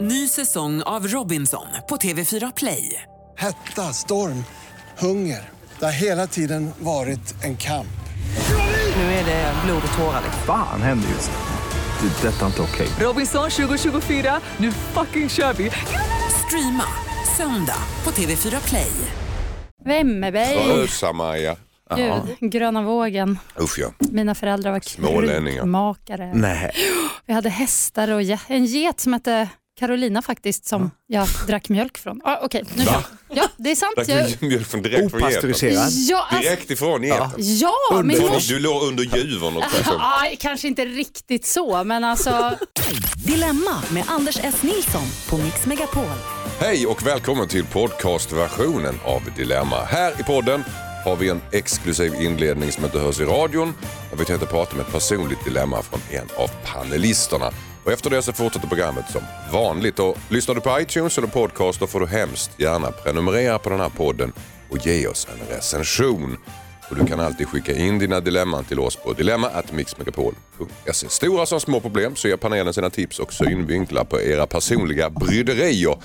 Ny säsong av Robinson på TV4 Play. Hetta, storm, hunger. Det har hela tiden varit en kamp. Nu är det blod och tårar. liksom. Fan händer just nu. Det. är Detta är inte okej. Robinson 2024, nu fucking kör vi! Streama söndag på TV4 Play. Vemmerberg. Ösa Maja. Gud, gröna vågen. Usch ja. Mina föräldrar var Smålänningar. krukmakare. Nej. Vi hade hästar och en get som hette Carolina faktiskt som jag drack mjölk från. Ah, Okej, nu kör. Ja, det är sant. Drack Jag, mjölk från direkt från geten? Opastöriserad. ja, alltså, Direkt ifrån geten? ja För mors... Du låg under juven och. Ah, kanske inte riktigt så, men alltså... Dilemma med Anders S. Nilsson på Mix Megapol. Hej och välkommen till podcastversionen av Dilemma. Här i podden har vi en exklusiv inledning som inte hörs i radion. Där vi tänkte prata med ett personligt dilemma från en av panelisterna. Och efter det så fortsätter programmet som vanligt. Och lyssnar du på iTunes eller podcast då får du hemskt gärna prenumerera på den här podden och ge oss en recension. Och du kan alltid skicka in dina dilemman till oss på dilemma@mixmegapol.se. Stora som små problem så ger panelen sina tips och synvinklar på era personliga bryderier.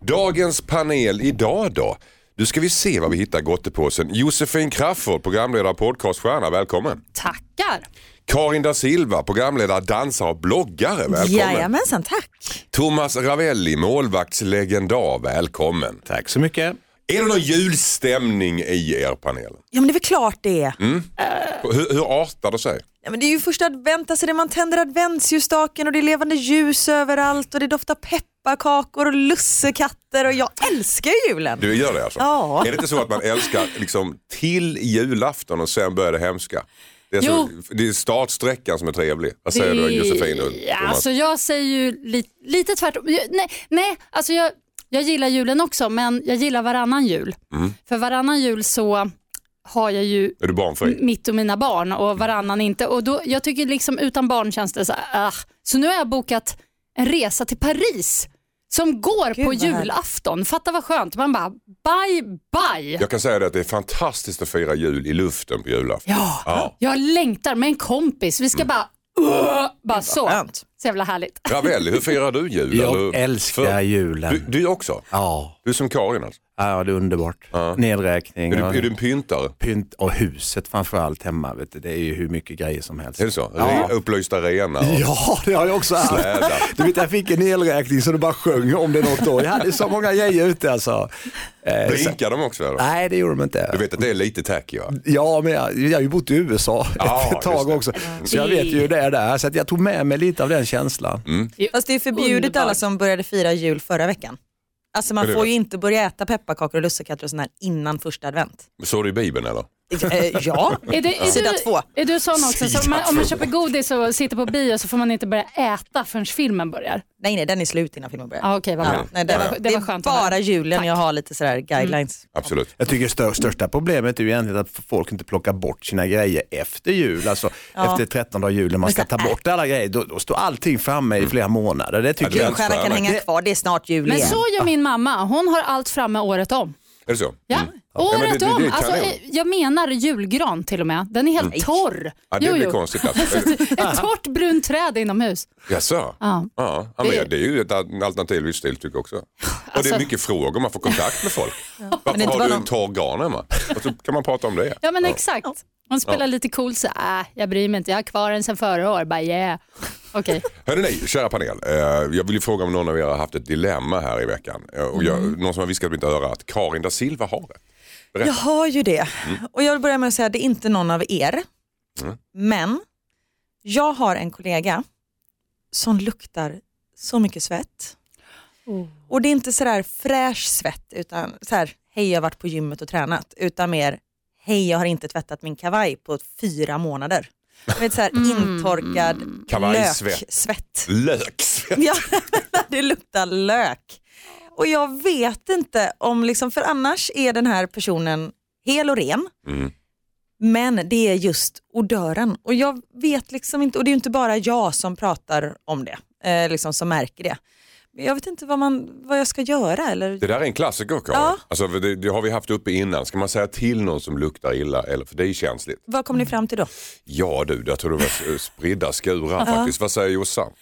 Dagens panel idag då? Nu ska vi se vad vi hittar gottepåsen. Josefin Crafoord, programledare och podcaststjärna, välkommen. Tackar. Karin da Silva, programledare, dansare och bloggare, välkommen. Jajamensan, tack. Thomas Ravelli, målvaktslegendar, välkommen. Tack så mycket. Är det någon julstämning i er panel? Ja men det är väl klart det är. Hur, hur artar det sig? Ja, men det är ju första advent, alltså det man tänder adventsljusstaken och det är levande ljus överallt och det doftar pepparkakor och lussekatter och jag älskar ju julen. Du gör det alltså? Ja. Är det inte så att man älskar liksom till julafton och sen börjar det hemska? Det är, så, det är startsträckan som är trevlig. Vad säger du Josefin och Ja, alltså jag säger ju li, lite tvärtom. Jag- Nej, nej alltså jag, jag gillar julen också men jag gillar varannan jul. Mm. För varannan jul så har jag ju Är du barnfri? mitt och mina barn och varannan inte. Och då, jag tycker liksom utan barn känns det så här, ah. Så nu har jag bokat en resa till Paris som går Gud, på vad julafton. Fatta vad skönt. Man bara bye bye. Jag kan säga det att det är fantastiskt att fira jul i luften på julafton. Ja, Ja. Mm. jag längtar med en kompis. Vi ska bara, uh, bara så. skönt. Så jävla härligt. Ravelli, hur firar du jul? Jag Eller- älskar för- julen. Du, du också? Ja. Du är som Karin alltså? ja, det är underbart. Ja. Nedräkning Är du, och, är du en pyntare? pynt och huset framförallt hemma. Vet du. Det är ju hur mycket grejer som helst. Är det så? Ja. Upplyst arena? Och... Ja, det har jag också haft. Du vet, jag fick en elräkning så det bara sjöng om det något år. Jag hade så många grejer ute alltså. Eh, så, Blinkar de också? Eller? nej, det gjorde de inte. Du vet att det är lite tacky va? Ja, men jag, jag har ju bott i USA Ja, ett tag också. Så jag vet ju hur det är där. Så att jag tog med mig lite av den känslan. Mm. Fast det är förbjudet Underbart. alla som började fira jul förra veckan. Alltså Är man det får det? ju inte börja äta pepparkakor och lussekatter och sånt här innan första advent. Såg du i Bibeln eller? Eh, ja, Är, det, är, sida du, två. är du sån också? Så om, man, om man köper godis och sitter på bio så får man inte börja äta förrän filmen börjar? Nej nej, den är slut innan filmen börjar. Ah, Okej, vad Ja, nej, det, det, var, var, det det var är skönt att höra. bara julen Tack. jag har lite sådär guidelines. Absolut. Jag tycker stör, största problemet är ju egentligen att folk inte plockar bort sina grejer efter jul. Alltså Ja. efter 13 jul när man ska ta bort alla grejer, då, då står allting framme i flera månader. Det tycker jag. Kan hänga kvar, det är snart jul Men igen. så gör min mamma. Hon har allt framme året om. Är det så? Ja, Mm. Året men det- det- det om. kan Alltså, jag. eh, jag menar julgran till och med. Den är helt torr. Ja, det Jo, blir jo. konstigt. Alltså. Ett torrt brunt träd inomhus. Jaså? Ja. Ja, ja men Det- det är ju ett alternativ livsstil tycker jag också. Och det Alltså- är mycket frågor, man får kontakt med folk. Men Varför har du en någon- torr gran hemma? Och så kan man prata om det. Ja men exakt. Hon spelar Ja. lite cool så äh, jag bryr mig inte, jag har kvar den sen förra år. Bara yeah. Okej. Hörrni, ni, kära panel. Eh, jag vill ju fråga om någon av er har haft ett dilemma här i veckan. Eh, och jag, Mm. Någon som har viskat mitt öra att Karin da Silva har det. Berätta. Jag har ju det. Mm. Och jag vill börja med att säga att det är inte någon av er. Mm. Men jag har en kollega som luktar så mycket svett. Oh. Och det är inte sådär fräsch svett utan så här, hej jag har varit på gymmet och tränat. Utan mer, hej jag har inte tvättat min kavaj på fyra månader. Jag vet, så här, Mm. Intorkad Kavajsvett. löksvett. Löksvett. Ja, det luktar lök. Och jag vet inte om, liksom, för annars är den här personen hel och ren. Mm. Men det är just odören. Och jag vet liksom inte, och det är inte bara jag som pratar om det, eh, liksom som märker det. Men jag vet inte vad, man, vad jag ska göra. Eller... Det där är en klassiker Karin. Ja. Alltså, det, det har vi haft uppe innan. Ska man säga till någon som luktar illa? Eller, för det är känsligt. Vad kom ni fram till då? Ja du, jag tror det var spridda skurar faktiskt. Vad säger Jossan?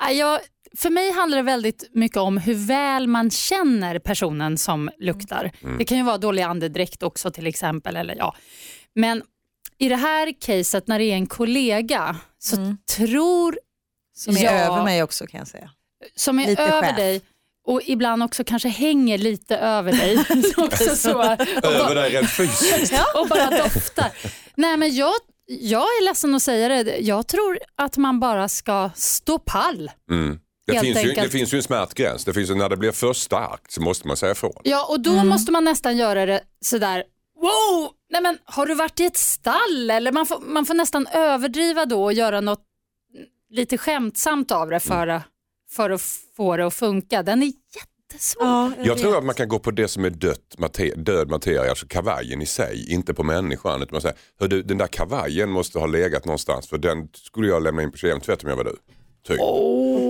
Ja, Jag, för mig handlar det väldigt mycket om hur väl man känner personen som luktar. Mm. Det kan ju vara dålig andedräkt också till exempel. Eller, ja. Men i det här caset när det är en kollega så tror Som är Ja. över mig också kan jag säga. som är Lite över chef. dig och ibland också kanske hänger lite över dig. också så, och, Över bara, dig rent fysiskt. och bara doftar. Nej, men jag, jag är ledsen att säga det, jag tror att man bara ska stå pall. Mm. Det, Helt finns ju, det finns ju en smärtgräns. Det finns ju, när det blir för starkt så måste man säga ifrån. Ja, och då måste man nästan göra det sådär, wow, nej men har du varit i ett stall? Eller man får, man får nästan överdriva då och göra något lite skämtsamt av det för, för att få det att funka. Den är jättesvår. Ja, Jag tror att man kan gå på det som är dött mater- död materia, alltså kavajen i sig, inte på människan. Utan man säger, hör du, den där kavajen måste ha legat någonstans för den skulle jag lämna in på kemtvätt om jag var du. Typ.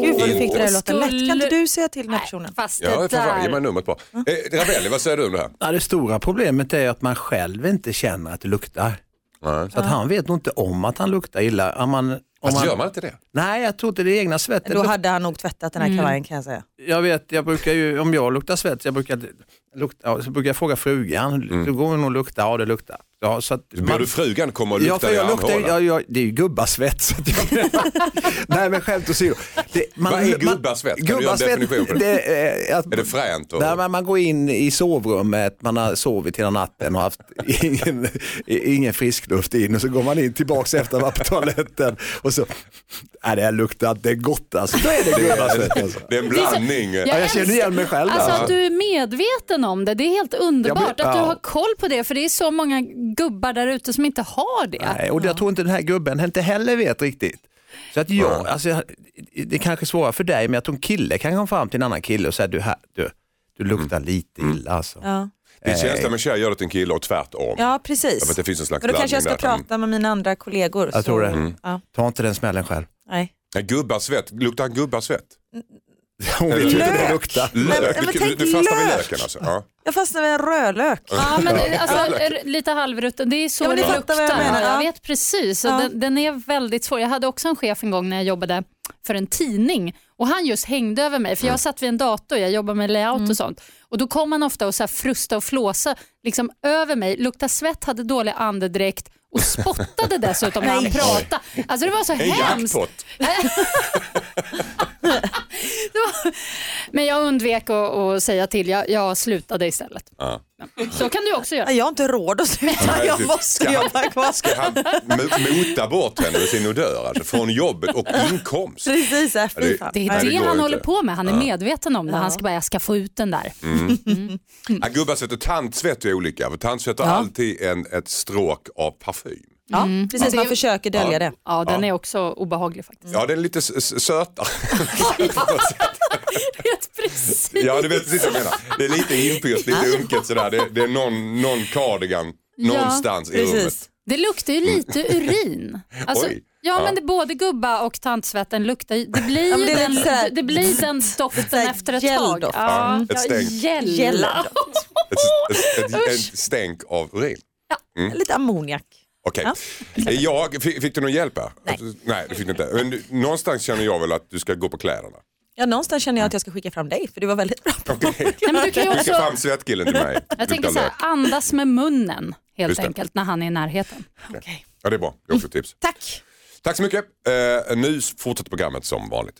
Gud vad du fick det att låta lätt. Kan inte du säga till den här personen? Fast Ja, jag får ge mig där, numret på. Eh, Ravelli, vad säger du om det här? Ja, det stora problemet är att man själv inte känner att det luktar. Nej. Så att han vet nog inte om att han luktar illa. Om man, Fast man, gör man inte det? Nej, jag tror inte det är egna svetten. Då hade han nog tvättat den här kavajen kan jag säga. Jag vet, jag brukar ju, om jag luktar svett, jag brukar, lukta, ja, så brukar jag fråga frugan, mm. går hon och lukta? Ja, det luktar. Ja, så att Borde frugan komma och Ja, lukta för i jag luktar, armhålan? ja, ja, det är ju gubbasvett. Så att jag, nej men skämt åsido. Det- man- Vad är man- gubbasvett? Kan du göra en gubbasvett, definition på det? det är, att, Är det fränt? Och... Där man, man går in i sovrummet, man har sovit hela natten och haft ingen, ingen frisk luft in och så går man in tillbaks efter att ha varit på toaletten och så, nej det här luktar inte gott alltså. Då är det gubbasvett alltså. Det är en blandning. Jag Ja, jag känner igen mig själv Alltså där. att du är medveten om det, det är helt underbart blir- att du ja. har koll på det för det är så många gubbar där ute som inte har det. Nej, och jag tror inte den här gubben inte heller vet riktigt. Så att jag, alltså, jag- det är kanske svårare för dig men jag tror en kille kan komma fram till en annan kille och säga du, här, du, du luktar lite illa alltså. Ja, Det är känslan med tjej gör det till en kille och tvärtom. ja precis. För att det finns en slags Men då kanske jag ska där. prata med mina andra kollegor. Jag tror det. Mm. Ja, Ta inte den smällen själv. nej. Nej, Gubbasvett, luktar han gubbasvett? Hon vet ju inte hur det Lök. luktar. men- Lök, men du, tänk du fastnar vid lök. löken alltså? Ja. Jag fastnade med en rödlök. Ja, men alltså, lite halvrutten, det är så Ja, men det luktar. vad jag menar, jag ja. vet precis, Ja. den, den är väldigt svår. Jag hade också en chef en gång när jag jobbade för en tidning och han just hängde över mig för jag satt vid en dator, jag jobbar med layout Mm. och sånt och då kom han ofta och så här frusta och flåsa liksom över mig, lukta svett, hade dålig andedräkt och spottade dessutom när han pratade. Alltså det var så En hemskt. jackpot. Men jag undvek att, att säga till, jag, jag slutade istället. Ja. Så kan du också göra. Jag har inte råd att sluta, Nej, jag måste Ska han- jobba kvar. Ska han mo- mota bort henne med sin odör alltså, från jobbet och inkomst? Precis, äh, Ja, det- fan. Det är Nej, det, det han inte. håller på med. Han är medveten om det. Han Ja. ska bara, jag ska få ut den där. Ja, gubbasvett och tantsvett är olika. För tantsvett har Ja. alltid en, ett stråk av parfim. Ja, precis, Det- man försöker dölja det. Ja, den är också obehaglig faktiskt. Ja, den är lite sötare. Vet precis. ja, du vet precis vad jag menar. Det är lite inpyrt, lite unket sådär. Det, det är någon, någon cardigan någonstans i rummet. Precis. Det luktar ju lite urin. Alltså, Oj. ja, Ja. men det, både gubba och tantsvetten luktar ju- det blir, Ja, det den, lite så här- det blir den doften efter ett tag. Ja, ett ja, stänk. gälla. Ett, ett, ett, ett stänk av urin. Lite ammoniak. Okej. Ja. Jag, fick, fick du någon hjälp här? Nej. Nej, det fick du inte. Men du- någonstans känner jag väl att du ska gå på kläderna. Ja, någonstans känner jag att jag ska skicka fram dig för du var väldigt bra på Okej. Nej, men du kan ju Skicka också, fram svettkillen till mig. jag tänker så här, lök. andas med munnen helt Just det. enkelt när han är i närheten. Okej. Ja, det är bra. Det är också ett tips. Tack. Tack så mycket. Eh, nu fortsätter programmet som vanligt.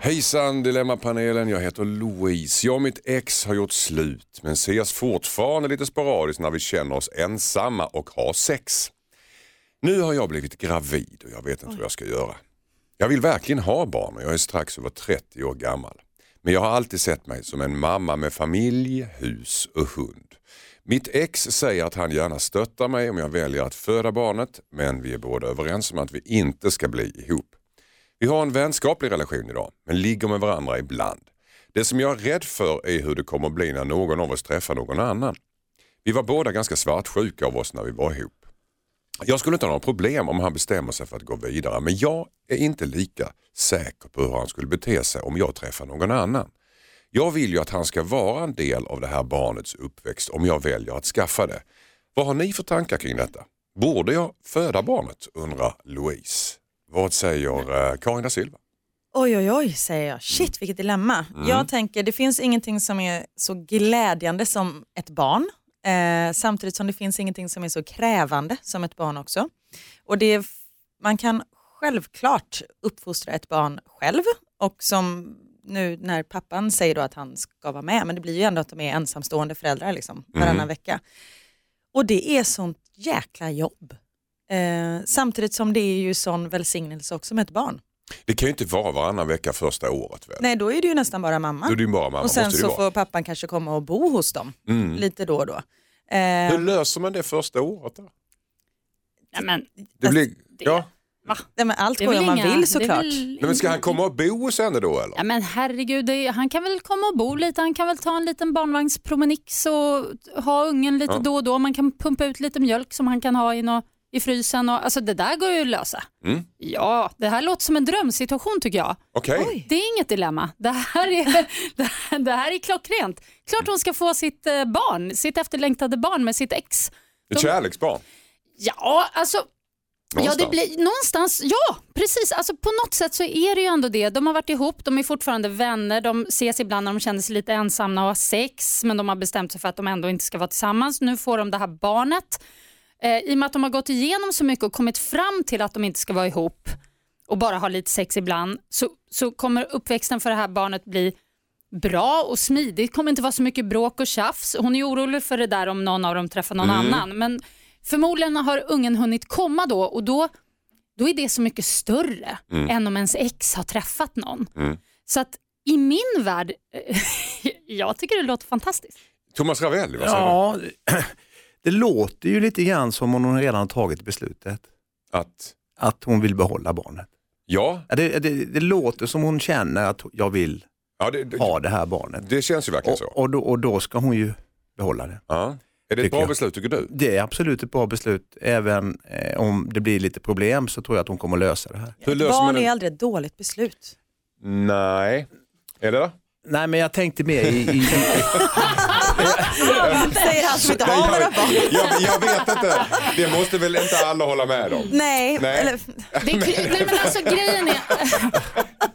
Hejsan Dilemmapanelen, jag heter Louise. Jag och mitt ex har gjort slut men ses fortfarande lite sporadiskt när vi känner oss ensamma och har sex. Nu har jag blivit gravid och jag vet inte vad jag ska göra. Jag vill verkligen ha barn och jag är strax över 30 år gammal. Men jag har alltid sett mig som en mamma med familj, hus och hund. Mitt ex säger att han gärna stöttar mig om jag väljer att föda barnet men vi är båda överens om att vi inte ska bli ihop. Vi har en vänskaplig relation idag men ligger med varandra ibland. Det som jag är rädd för är hur det kommer att bli när någon av oss träffar någon annan. Vi var båda ganska svartsjuka av oss när vi var ihop. Jag skulle inte ha några problem om han bestämmer sig för att gå vidare men jag är inte lika säker på hur han skulle bete sig om jag träffar någon annan. Jag vill ju att han ska vara en del av det här barnets uppväxt om jag väljer att skaffa det. Vad har ni för tankar kring detta? Borde jag föda barnet? undrar Louise. Vad säger eh, Karin da Silva? Oj, oj, oj, säger jag. Shit, vilket dilemma. Mm. Jag tänker, det finns ingenting som är så glädjande som ett barn. Eh, samtidigt som det finns ingenting som är så krävande som ett barn också. Och det man kan självklart uppfostra ett barn själv och som nu när pappan säger då att han ska vara med, men det blir ju ändå att de är ensamstående föräldrar liksom, varannan Mm. vecka. Och det är sånt jäkla jobb. Eh, samtidigt som det är ju sån välsignelse också med ett barn. Det kan ju inte vara varannan vecka första året väl? Nej, då är det ju nästan bara mamma. Då är det ju bara mamma. och sen så får pappan kanske komma och bo hos dem Mm. lite då och då. Hur Eh, löser man det första året? Då? Nej, men, Det blir, det- ja. nej, men allt är går ju om man inga- vill är såklart. väl Nej, men ska han komma och bo hos henne då eller? Ja men herregud, det, han kan väl komma och bo lite, han kan väl ta en liten barnvagnspromenix och ha ungen lite Ja. då och då. Man kan pumpa ut lite mjölk som han kan ha i, nå, i frysen. Och, alltså det där går ju att lösa. Mm. Ja, det här låter som en drömsituation tycker jag. Okej. Det är inget dilemma. Det här är, det här, det här är klockrent. Klart hon ska få sitt eh, barn, sitt efterlängtade barn med sitt ex. Ett kärleksbarn. Ja, alltså Ja, Någonstans. det blir, någonstans, ja precis. Alltså, på något sätt så är det ju ändå det. De har varit ihop, de är fortfarande vänner, de ses ibland när de känner sig lite ensamma och har sex men de har bestämt sig för att de ändå inte ska vara tillsammans. Nu får de det här barnet. Eh, I och med att de har gått igenom så mycket och kommit fram till att de inte ska vara ihop och bara ha lite sex ibland så, så kommer uppväxten för det här barnet bli bra och smidig. Det kommer inte vara så mycket bråk och tjafs. Hon är orolig för det där om någon av dem träffar någon annan. Men förmodligen har ungen hunnit komma då och då, då är det så mycket större än om ens ex har träffat någon. Så att i min värld, jag tycker det låter fantastiskt. Thomas Ravelli, vad säger Ja, det låter ju lite grann som om hon redan har tagit beslutet. Att, Att hon vill behålla barnet. ja, Det, det, det låter som hon känner att jag vill ja det, det, ha det här barnet. det känns ju verkligen så. Och, och, då, och då ska hon ju behålla det. Ja. Är det ett bra jag. beslut tycker du? Det är absolut ett bra beslut. Även eh, om det blir lite problem så tror jag att hon kommer lösa det här. Hur löser Barn man är aldrig ett dåligt beslut. Nej. Är det det? Nej men jag tänkte mer i, i, i Säger han som inte har några jag, barn. jag, jag vet inte. Det måste väl inte alla hålla med om? Nej, Nej. Eller, Det, nej men alltså grejen är...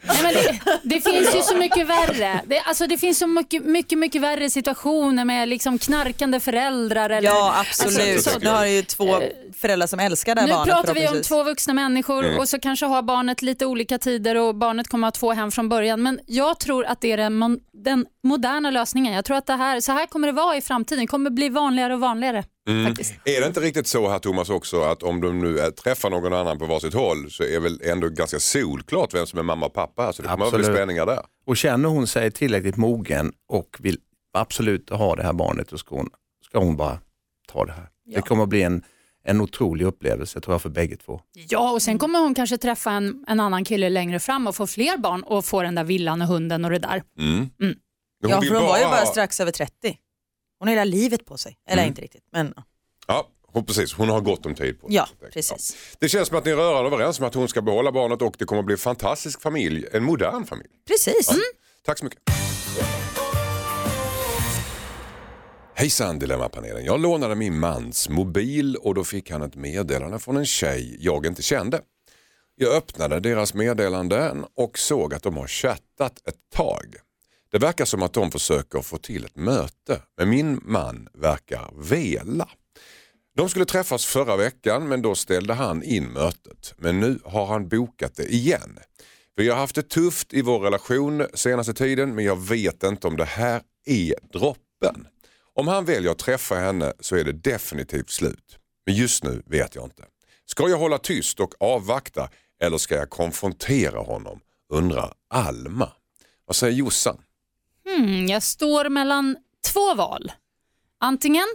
Nej, men det, det finns ju så mycket värre. Det, alltså, det finns så mycket, mycket, mycket värre situationer med liksom knarkande föräldrar. Eller, ja absolut. Alltså, så- nu har ju två föräldrar som älskar det här Nu barnet pratar vi om förhoppningsvis. två vuxna människor och så kanske har barnet lite olika tider och barnet kommer att ha två hem från början. Men jag tror att det är den, den moderna lösningen. Jag tror att det här, så här kommer det vara i framtiden. Det kommer bli vanligare och vanligare. Faktiskt. Är det inte riktigt så här Thomas också att om de nu träffar någon annan på varsitt håll så är väl ändå ganska solklart vem som är mamma och pappa. Så det kommer att bli Absolut. spänningar där. och känner hon sig tillräckligt mogen och vill absolut ha det här barnet då ska hon, ska hon bara ta det här. Det kommer att bli en, en otrolig upplevelse tror jag för bägge två. Ja, och sen kommer hon kanske träffa en, en annan kille längre fram och få fler barn och få den där villan och hunden och det där. Men Ja, för hon var ju bara strax över 30. Hon har hela livet på sig. Eller inte riktigt, men ja. Ja, hon, precis. Hon har gott om tid på sig. Ja, precis. Ja. Det känns som att ni är rörande överens om att hon ska behålla barnet och det kommer att bli en fantastisk familj. En modern familj. precis. Tack så mycket. Hejsan Dilemmapanelen. Jag lånade min mans mobil och då fick han ett meddelande från en tjej jag inte kände. Jag öppnade deras meddelanden och såg att de har chattat ett tag. Det verkar som att de försöker få till ett möte, men min man verkar vela. De skulle träffas förra veckan men då ställde han in mötet. Men nu har han bokat det igen. Vi har haft det tufft i vår relation senaste tiden men jag vet inte om det här är droppen. Om han väljer att träffa henne så är det definitivt slut. Men just nu vet jag inte. Ska jag hålla tyst och avvakta eller ska jag konfrontera honom? Undrar Alma. Vad säger Jossan? Mm, jag står mellan två val. Antingen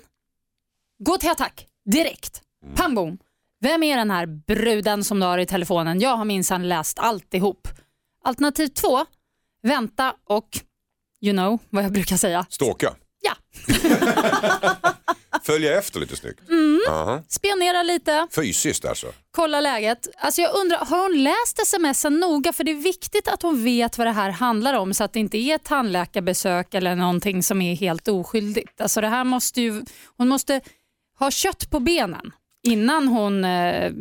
gå till attack direkt. Pang bom. Vem är den här bruden som du har i telefonen? Jag har minsann läst alltihop. Alternativ två, vänta och you know vad jag brukar säga. Stalka? Ja, Följa efter lite snyggt? Aha. spionera lite, Fysiskt alltså? kolla läget. Alltså jag undrar, har hon läst smsen noga? För det är viktigt att hon vet vad det här handlar om så att det inte är ett tandläkarbesök eller någonting som är helt oskyldigt. Alltså det här måste ju, hon måste ha kött på benen innan hon eh,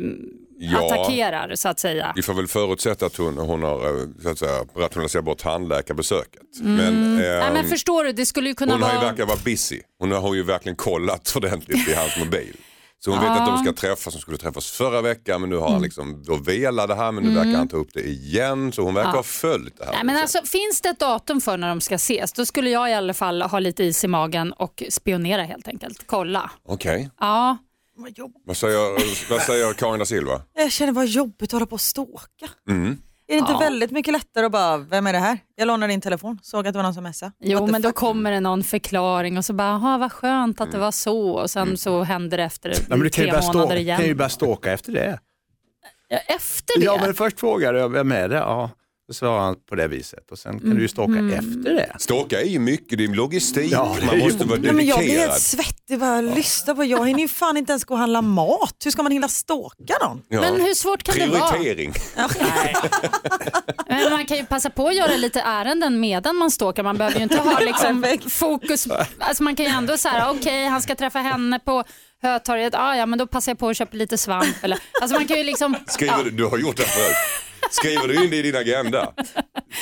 Ja. attackerar så att säga. Vi får väl förutsätta att hon, hon har eh, så att säga, rationaliserat bort tandläkarbesöket. Men, Mm. Nej, ehm, men förstår du, det skulle ju kunna hon vara... verkar vara busy. Hon har ju verkligen kollat ordentligt i hans mobil. Så hon vet att de ska träffas, de skulle träffas förra veckan men nu har Mm. han liksom då velat det här men nu verkar han ta upp det igen. Så hon verkar ha följt det här. Nej, men alltså, finns det ett datum för när de ska ses, då skulle jag i alla fall ha lite is i magen och spionera helt enkelt. Kolla. Okej, Ja, Vad vad, säger, vad säger Karin da Silva? Jag känner vad jobbigt att hålla på och stalka. Mm. Är det inte Ja. väldigt mycket lättare att bara, vem är det här? Jag lånar din telefon, såg att det var någon som messade. jo What the men då fuck? kommer det någon förklaring och så bara, jaha vad skönt att det var så och sen så händer det efter Ja, men du kan ju, tre börja månader stå, igen. kan ju börja stalka efter det. Ja, efter det? Ja, men först frågade jag vem är det? Ja, då svarade han på det viset och sen kan du ju stalka Mm. efter det. Stalka är ju mycket, det är logistik, Ja, det är man ju- måste vara Nej, men jag blir dedikerad. helt svettig bara lyssna på. Jag hinner ju fan inte ens gå och handla mat. Hur ska man hinna stalka någon? Ja. Men hur svårt kan det vara? Prioritering. Men man kan ju passa på att göra lite ärenden medan man stalkar. Man behöver ju inte ha liksom fokus. Alltså man kan ju ändå säga, okej han ska träffa henne på Hötorget, ah, ja men då passar jag på att köpa lite svamp. Eller, alltså man kan ju liksom, Skriver ja, du, du har gjort det förut. Skriver du in det i din agenda?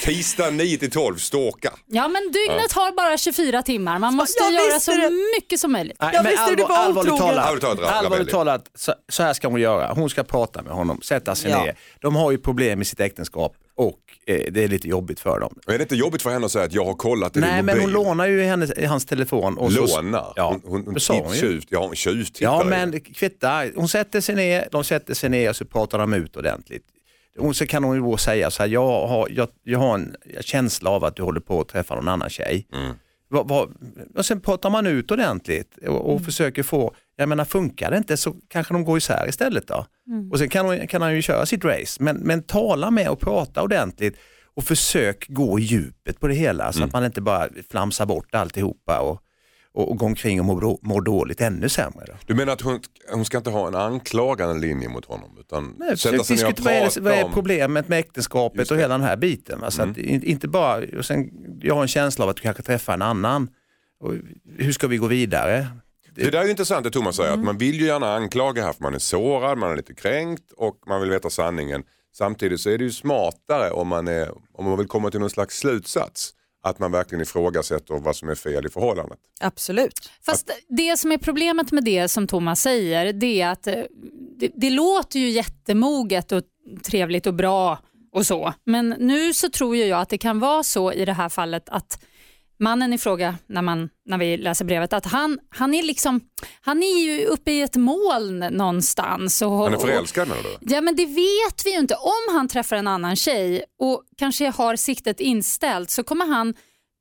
Tisdag 9 till 12, stalka. ja men dygnet har bara 24 timmar. Man måste jag göra visste så det. mycket som möjligt. Nej, Jag men visste du var allvarligt otrogen. talat, Allvarligt talat, Ravelli. allvarligt talat så, så här ska hon göra. Hon ska prata med honom, sätta sig Ja. ner. De har ju problem i sitt äktenskap och det är lite jobbigt för dem. Är det inte jobbigt för henne att säga att jag har kollat i Nej din men mobil? hon lånar ju hennes, hans telefon. Och så, Lånar? Ja, hon hon, hon hon ju. tjuvt, ja, hon tjuvtittar Ja i men kvitta, hon sätter sig ner, de sätter sig ner och så pratar de ut ordentligt. Och så kan hon ju säga så här, jag har, jag, jag har en känsla av att du håller på att träffa någon annan tjej. Mm. Vad, vad, och sen pratar man ut ordentligt och, och försöker få, jag menar funkar det inte så kanske de går isär istället då. Och sen kan, kan han ju köra sitt race, men, men tala med och prata ordentligt och försök gå i djupet på det hela så att man inte bara flamsar bort alltihopa och, och, och går omkring och mår, då- mår dåligt ännu sämre. Då. Du menar att hon, hon ska inte ha en anklagande linje mot honom utan Nej, sätta sig ner och vad är, vad är problemet med äktenskapet och hela den här biten. Va? Så att, in- inte bara, och sen, jag har en känsla av att du kanske träffar en annan. Och hur ska vi gå vidare? Det där är intressant det Thomas säger, Mm. att man vill ju gärna anklaga här för man är sårad, man är lite kränkt och man vill veta sanningen. Samtidigt så är det ju smartare om man, är, om man vill komma till någon slags slutsats, att man verkligen ifrågasätter vad som är fel i förhållandet. Absolut. Fast det som är problemet med det som Thomas säger, det är att eh, det, det låter ju jättemoget och trevligt och bra och så. Men nu så tror jag att det kan vara så i det här fallet att mannen i fråga, när, man, när vi läser brevet, att han, han, är liksom, han är ju uppe i ett moln någonstans. Och, Han är förälskad menar du? Ja men det vet vi ju inte. Om han träffar en annan tjej och kanske har siktet inställt så kommer han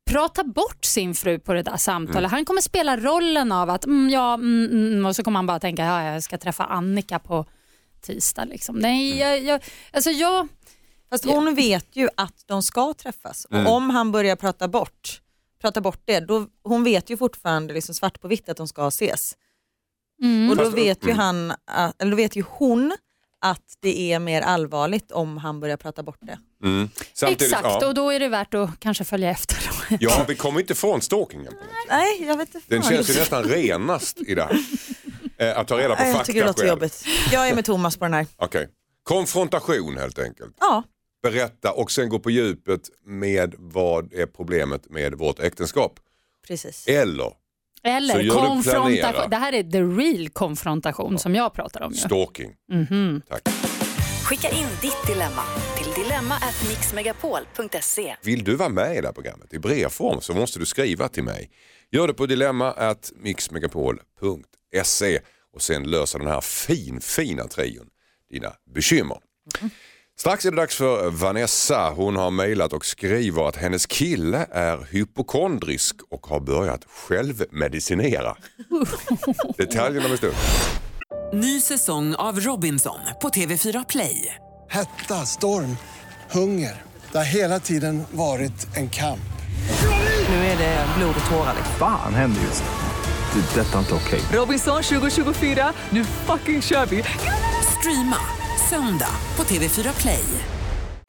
prata bort sin fru på det där samtalet. Han kommer spela rollen av att mm, ja, mm, mm, och så kommer han bara tänka ja, jag ska träffa Annika på tisdag. Liksom. Nej, jag, jag, alltså jag, Fast hon vet ju att de ska träffas Mm. och om han börjar prata bort, prata bort det, då, hon vet ju fortfarande liksom svart på vitt att de ska ses. mm, Och då vet, ju mm. han, att- eller då vet ju hon att det är mer allvarligt om han börjar prata bort det. Mm. Exakt, ja, och då är det värt att kanske följa efter. Ja, vi kommer inte ifrån stalkingen. Nej, jag vet inte. Den fan. känns ju nästan renast i det här. Eh, Att ta reda på jag fakta tycker det låter själv. jobbigt. Jag är med Thomas på den här. Okej. Konfrontation helt enkelt. Ja, Berätta och sen gå på djupet med vad är problemet med vårt äktenskap. precis. Eller Så Eller gör du planera. konfrontation. Det här är the real konfrontation som jag pratar om. ju. stalking. Mhm. Tack. Skicka in ditt dilemma till dilemma@mixmegapol.se. Vill du vara med i det här programmet i brevform så måste du skriva till mig. Gör det på dilemma@mixmegapol.se och sen lösa den här fin, fina trion dina bekymmer. Strax är det dags för Vanessa. Hon har mejlat och skriver att hennes kille är hypokondrisk och har börjat självmedicinera. Detaljerna om en stund. Ny säsong av Robinson på TV4 Play. Hetta, storm, hunger. Det har hela tiden varit en kamp. Nu är det blod och tårar. liksom. Fan händer just. Det. är Detta är inte okej. Robinson 2024, nu fucking kör vi! Streama söndag på TV4 Play.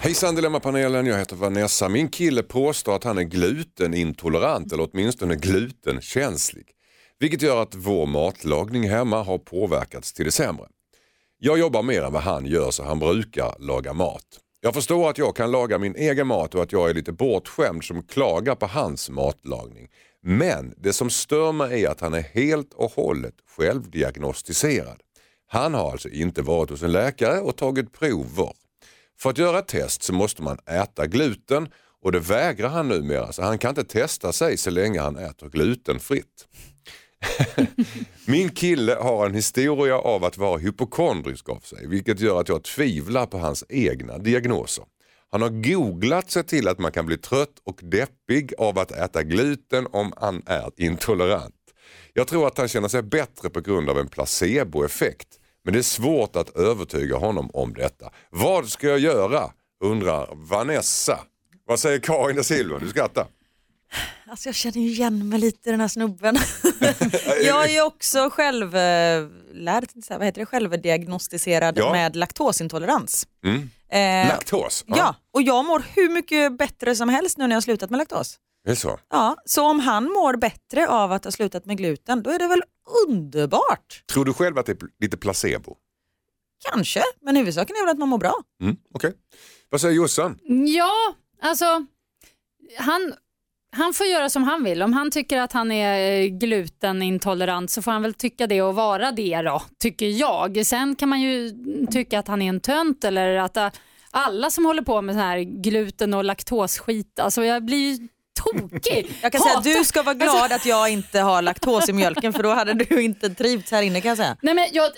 Hejsan Dilemmapanelen, jag heter Vanessa. Min kille påstår att han är glutenintolerant eller åtminstone glutenkänslig. Vilket gör att vår matlagning hemma har påverkats till det sämre. Jag jobbar mer än vad han gör så han brukar laga mat. Jag förstår att jag kan laga min egen mat och att jag är lite bortskämd som klagar på hans matlagning. Men det som stör mig är att han är helt och hållet självdiagnostiserad. Han har alltså inte varit hos en läkare och tagit prover. För att göra ett test så måste man äta gluten och det vägrar han numera så han kan inte testa sig så länge han äter glutenfritt. Min kille har en historia av att vara hypokondrisk av sig vilket gör att jag tvivlar på hans egna diagnoser. Han har googlat sig till att man kan bli trött och deppig av att äta gluten om man är intolerant. Jag tror att han känner sig bättre på grund av en placeboeffekt. Men det är svårt att övertyga honom om detta. Vad ska jag göra? undrar Vanessa. Vad säger Karin da Silva? Du skrattar. Alltså jag känner igen mig lite i den här snubben. jag är också självlärd, vad heter det, självdiagnostiserad Ja. med laktosintolerans. Mm. Eh, Laktos? Ja. och jag mår hur mycket bättre som helst nu när jag har slutat med laktos. Det är så? Ja, så om han mår bättre av att ha slutat med gluten, då är det väl underbart? Tror du själv att det är lite placebo? Kanske, men huvudsaken är väl att man mår bra. Mm. Okej. Vad säger Jossan? Ja, alltså han, han får göra som han vill. Om han tycker att han är eh, glutenintolerant så får han väl tycka det och vara det då, tycker jag. Sen kan man ju tycka att han är en tönt eller att eh, alla som håller på med sån här gluten och laktosskit, alltså jag blir ju tokig. Jag kan säga att Hatar- du ska vara glad Alltså- att jag inte har laktos i mjölken för då hade du inte trivts här inne kan jag säga. Nej, men jag,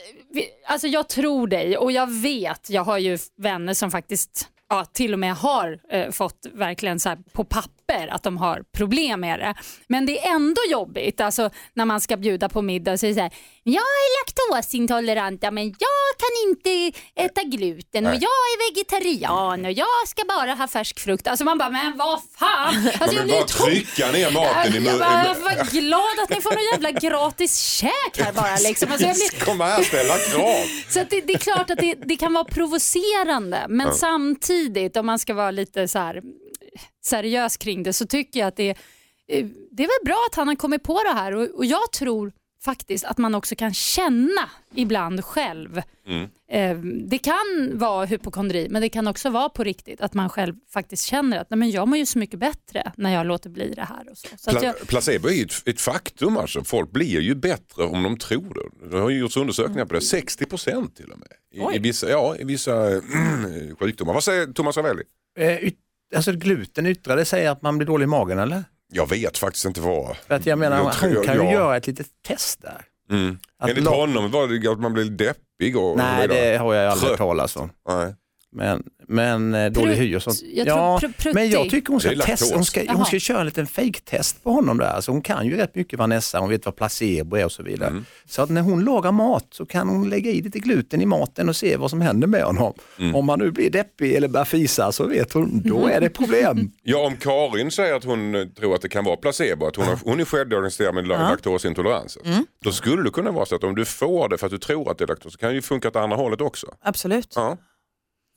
alltså jag tror dig och jag vet, jag har ju vänner som faktiskt ja, till och med har eh, fått verkligen så här på papper att de har problem med det. Men det är ändå jobbigt alltså, när man ska bjuda på middag och säger så här, jag är laktosintolerant ja, men jag kan inte äta gluten och jag är vegetarian och jag ska bara ha färsk frukt. Alltså man bara, men vad fan. Alltså, Man vill bara trycka ner maten i munnen. jag var glad att ni får någon jävla gratis käk här bara. Liksom. Alltså, jag blir, Kom här, ställa krav. så det, det är klart att det, det kan vara provocerande men Ja. samtidigt om man ska vara lite så här seriös kring det så tycker jag att det, eh, det är väl bra att han har kommit på det här och, och jag tror faktiskt att man också kan känna ibland själv. Mm. Eh, det kan vara hypokondri men det kan också vara på riktigt att man själv faktiskt känner att Nej, men jag mår ju så mycket bättre när jag låter bli det här. Och så. Så att Pla- jag, Placebo är ju ett, ett faktum alltså. Folk blir ju bättre om de tror det. Det har ju gjorts undersökningar på det. 60 procent till och med. I, i vissa, ja, i vissa sjukdomar. Vad säger Thomas Ravelli? Eh, alltså gluten yttrade sig att man blir dålig i magen eller? Jag vet faktiskt inte vad. För att jag menar, Jag hon tror- kan ju ja. göra ett litet test där. Mm. Att Enligt honom var det att man blir deppig och Nej, det har jag aldrig hört talas om. Nej. Men, men eh, dålig hy och sånt. jag tror Ja, pr- men jag tycker hon ska, testa, hon ska, hon ska köra en liten fake-test på honom där. Alltså hon kan ju rätt mycket Vanessa, hon vet vad placebo är och så vidare. Mm. Så att när hon lagar mat så kan hon lägga i lite gluten i maten och se vad som händer med honom. Mm. Om han nu blir deppig eller börjar fisa så vet hon, då är det problem. Ja, om Karin säger att hon eh, tror att det kan vara placebo, att hon, har, hon är självdiagnostiserad med la- laktosintolerans. Då skulle det kunna vara så att om du får det för att du tror att det är laktos så kan det ju funka åt andra hållet också. Absolut. Ja.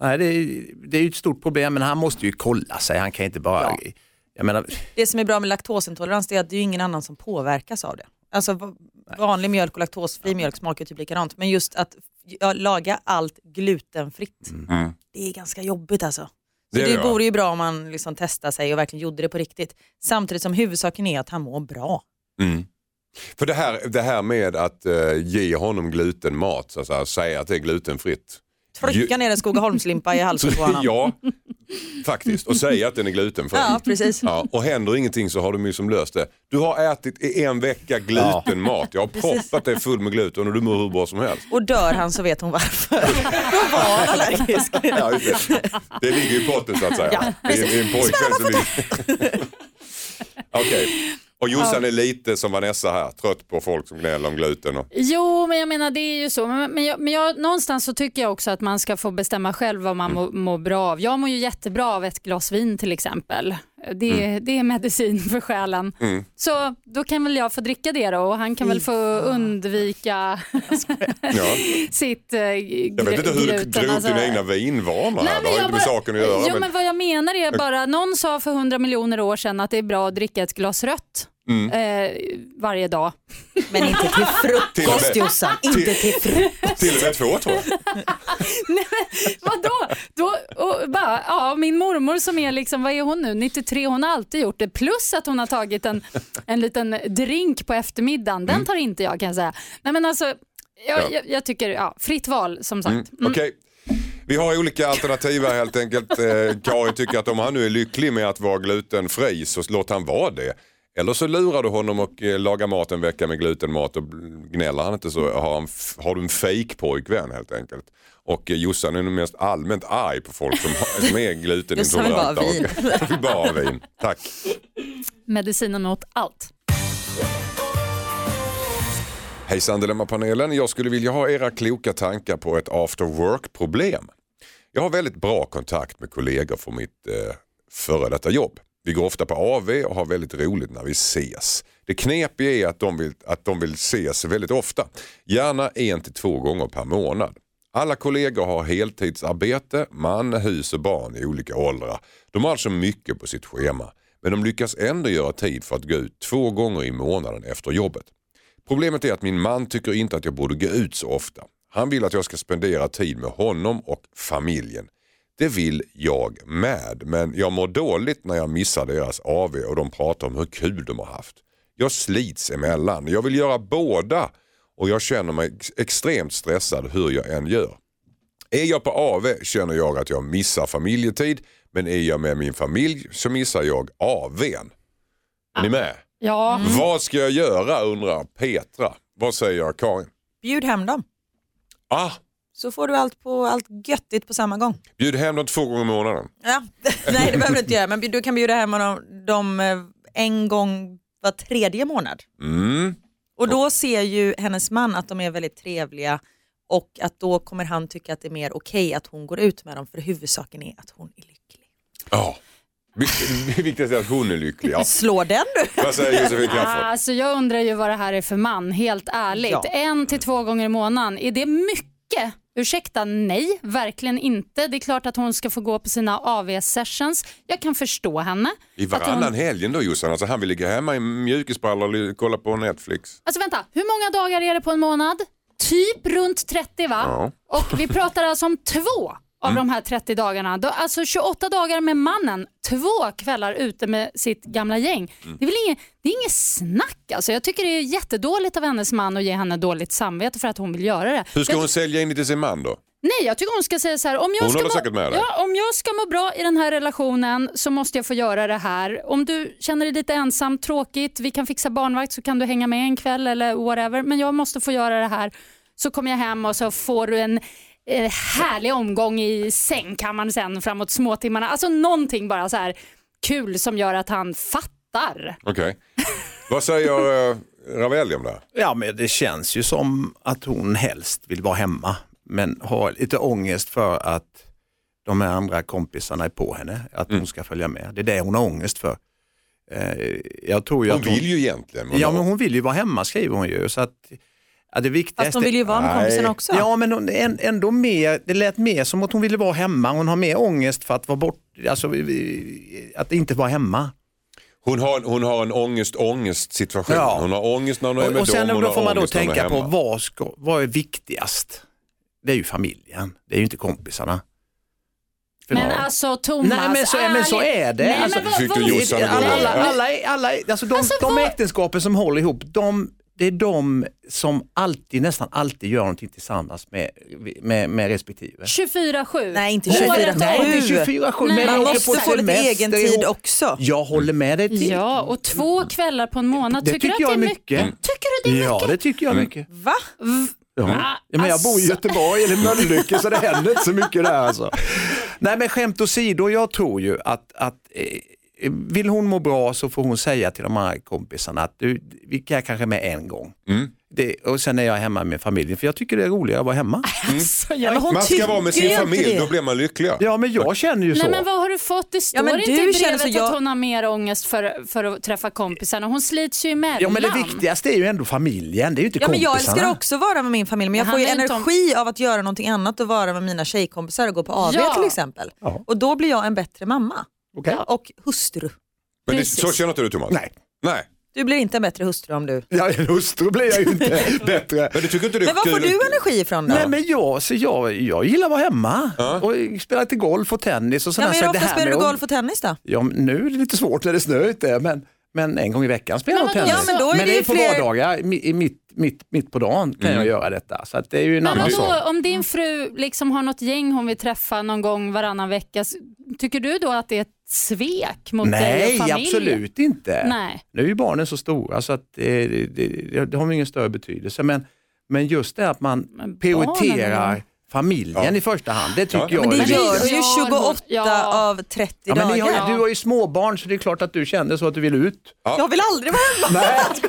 Nej, det, är, det är ju ett stort problem men han måste ju kolla sig, han kan inte bara... Ja. Jag menar, Det som är bra med laktosintolerans är att det är ingen annan som påverkas av det. Alltså va- vanlig mjölk och laktosfri mjölk smakar typ likadant. Men just att ja, laga allt glutenfritt, Mm. det är ganska jobbigt alltså. Så Det ja. vore ju bra om man liksom testade sig och verkligen gjorde det på riktigt. Samtidigt som huvudsaken är att han mår bra. Mm. För det här, det här med att eh, ge honom glutenmat, så att säga, säga att det är glutenfritt. Trycka ner en Skogaholmslimpa i halsen på honom. ja, faktiskt. Och säga att den är glutenfri. Ja, precis. Ja, och händer ingenting så har de ju som löst det. Du har ätit i en vecka glutenmat. Jag har proppat det full med gluten och du mår hur bra som helst. Och dör han så vet hon varför. Då var allergisk. Ja, just det. det ligger i potten så att säga. Ja, det är, en pojkvän som ligger... Okej. Och Jossan är lite som Vanessa här, trött på folk som gnäller om gluten. Och... Jo, men jag menar det är ju så. Men, men, jag, men jag, någonstans så tycker jag också att man ska få bestämma själv vad man Mm. mår mår bra av. Jag mår ju jättebra av ett glas vin till exempel. Det, Mm. det är medicin för själen. Så då kan väl jag få dricka det då och han kan väl få undvika Ja. sitt eh, Jag vet inte hur du drog upp dina egna vinvanor här. Det har ju inte med saken att göra. Jo, men... men vad jag menar är bara, någon sa för hundra miljoner år sedan att det är bra att dricka ett glas rött Mm. eh, varje dag. Men inte till frukost Jossan. Inte till frukost. Till och med två jag. Nej, men, vadå? Då, och bara, ja, min mormor som är, liksom, vad är hon nu, 93, hon har alltid gjort det. Plus att hon har tagit en, en liten drink på eftermiddagen. Den tar inte jag kan jag säga. Nej, men alltså, jag, Ja. jag, jag tycker, ja, fritt val som sagt. Mm, Okej. Vi har olika alternativ här helt enkelt. Eh, Karin tycker att om han nu är lycklig med att vara glutenfri så låt han vara det. Eller så lurar du honom och eh, lagar mat en vecka med glutenmat och gnäller han inte så har, han, har du en fake pojkvän helt enkelt. Och eh, Jossan är nog mest allmänt arg på folk som, har, som är Jossan glutenintoleranta. och- vill bara ha vin. Tack. Medicinen mot allt. Hejsan Dilemmapanelen, jag skulle vilja ha era kloka tankar på ett after work-problem. Jag har väldigt bra kontakt med kollegor från mitt eh, före detta jobb. Vi går ofta på AV och har väldigt roligt när vi ses. Det knepiga är att de vill, att de vill ses väldigt ofta, gärna en till två gånger per månad. Alla kollegor har heltidsarbete, man, hus och barn i olika åldrar. De har alltså mycket på sitt schema, men de lyckas ändå göra tid för att gå ut två gånger i månaden efter jobbet. Problemet är att min man tycker inte att jag borde gå ut så ofta. Han vill att jag ska spendera tid med honom och familjen. Det vill jag med, men jag mår dåligt när jag missar deras AV och de pratar om hur kul de har haft. Jag slits emellan. Jag vill göra båda och jag känner mig ex- extremt stressad hur jag än gör. Är jag på AV känner jag att jag missar familjetid, men är jag med min familj så missar jag AWn. Är ni med? Ja, Vad ska jag göra undrar Petra. Vad säger Karin? Bjud hem dem. Ah, Så får du allt, på, allt göttigt på samma gång. bjud hem dem två gånger i månaden. Ja. Nej det behöver du inte göra men du kan bjuda hem dem, dem eh, en gång var tredje månad. Mm. Och då ser ju hennes man att de är väldigt trevliga och att då kommer han tycka att det är mer okej att hon går ut med dem för huvudsaken är att hon är lycklig. Ja. Det viktigaste är att hon är lycklig. Ja. Slå den du! Vad säger Josefin Crafoord? Alltså jag undrar ju vad det här är för man, helt ärligt. Ja. En till två gånger i månaden, är det mycket? Ursäkta, nej, verkligen inte. Det är klart att hon ska få gå på sina AV-sessions. Jag kan förstå henne. I varannan hon... helgen då Jossan, alltså han vill ligga hemma i mjukisbrallor och kolla på Netflix. Alltså vänta, hur många dagar är det på en månad? Typ runt 30 va? Ja. Och vi pratar alltså om två av Mm. de här 30 dagarna. Alltså 28 dagar med mannen, två kvällar ute med sitt gamla gäng. Mm. Det är väl inget, det är inget snack alltså. Jag tycker det är jättedåligt av hennes man att ge henne dåligt samvete för att hon vill göra det. Hur ska jag, hon sälja in det till sin man då? Nej, jag tycker hon ska säga så här. Om jag Hon ska må, ja, om jag ska må bra i den här relationen så måste jag få göra det här. Om du känner dig lite ensam, tråkigt, vi kan fixa barnvakt så kan du hänga med en kväll eller whatever. Men jag måste få göra det här. Så kommer jag hem och så får du en eh, härlig omgång i sängkammaren sen framåt småtimmarna. Alltså någonting bara så här kul som gör att han fattar. Okej. Vad säger uh, Ravelli om det här? Ja, men det känns ju som att hon helst vill vara hemma, men har lite ångest för att de här andra kompisarna är på henne, att Mm. hon ska följa med. Det är det hon har ångest för. Eh, Jag tror ju Hon att vill ju egentligen. Ja, men hon vill ju vara hemma skriver hon ju. Så att, ja, det viktigaste... Fast hon vill ju vara med Nej. kompisen också. Ja, men hon, ändå mer, det lät mer som att hon ville vara hemma. Hon har mer ångest för att vara bort, alltså att inte vara hemma. Hon har, hon har en ångest-ångest situation. Ja. Hon har ångest när hon är Och, med och sen dem. Då får man då är tänka på vad, ska, vad är viktigast? Det är ju familjen, det är ju inte kompisarna. För Men ja. alltså Thomas, Nej men så, men så är det. Nej, Alltså, men vad- vad- alla, alla, alla, alla, alltså de, Alltså, de vad- äktenskapen som håller ihop, de, det är de som alltid, nästan alltid gör någonting tillsammans med, med, med respektive. 24-7. Nej inte Året 24 om. Nej, inte 24-7, Nej. men Man måste få lite egen tid också. Jag håller med dig till. Ja, och två kvällar på en månad. Det tycker du tycker att jag det är mycket? mycket. Tycker du det är Ja, mycket? det tycker jag Mm. mycket. Va? Ja. Ja, men jag bor i alltså. Göteborg eller Mölnlycke så det händer inte så mycket där alltså. Nej men skämt åsido, jag tror ju att, att eh, vill hon må bra så får hon säga till de här kompisarna att du, vi kan kanske med en gång. Mm. Det, och sen är jag hemma med familjen för jag tycker det är roligare att vara hemma. Alltså, jag... men hon Man ska vara med sin familj, det. då blir man lyckligare. Ja men jag känner ju så. Nej men vad har du fått? Det står Ja, men inte i brevet jag- att hon har mer ångest för, för att träffa kompisarna. Hon slits ju emellan. Ja men det viktigaste är ju ändå familjen, det är ju inte Ja, men jag kompisarna. älskar också att vara med min familj men jag får ju inte om- energi av att göra någonting annat och vara med mina tjejkompisar och gå på AV Ja. till exempel. Ja. Och då blir jag en bättre mamma Okej. och hustru. Men det, så känner inte du Thomas? Nej. Nej. Du blir inte en bättre hustru om du... Ja, en hustru blir jag ju inte bättre. Men du tycker inte det är Men var får du energi ifrån då? Nej men jag, så jag, jag gillar att vara hemma Ja. och spela lite golf och tennis och ja, men så hur det ofta här spelar du golf och tennis då? Ja, men nu är det lite svårt när det är snö ute men, men en gång i veckan spelar jag Men tennis. Ja, men då är det det ju är på fler- vardagar, mitt, mitt, mitt på dagen kan jag göra detta. Så att det är ju en Men annan det sak. om din fru liksom har något gäng hon vill träffa någon gång varannan vecka, tycker du då att det är svek mot dig Nej, och familjen? absolut inte. Nej. Nu är ju barnen så stora så att det, det, det, det har ingen större betydelse. Men, men just det att man Men prioriterar barnen familjen Ja. i första hand, det tycker Ja. jag Men det är gör ju gör hon. 28 Ja. av 30 Ja, men ni har, dagar. ju- du har ju småbarn så det är klart att du kände så att du vill ut. Jag vill aldrig vara hemma.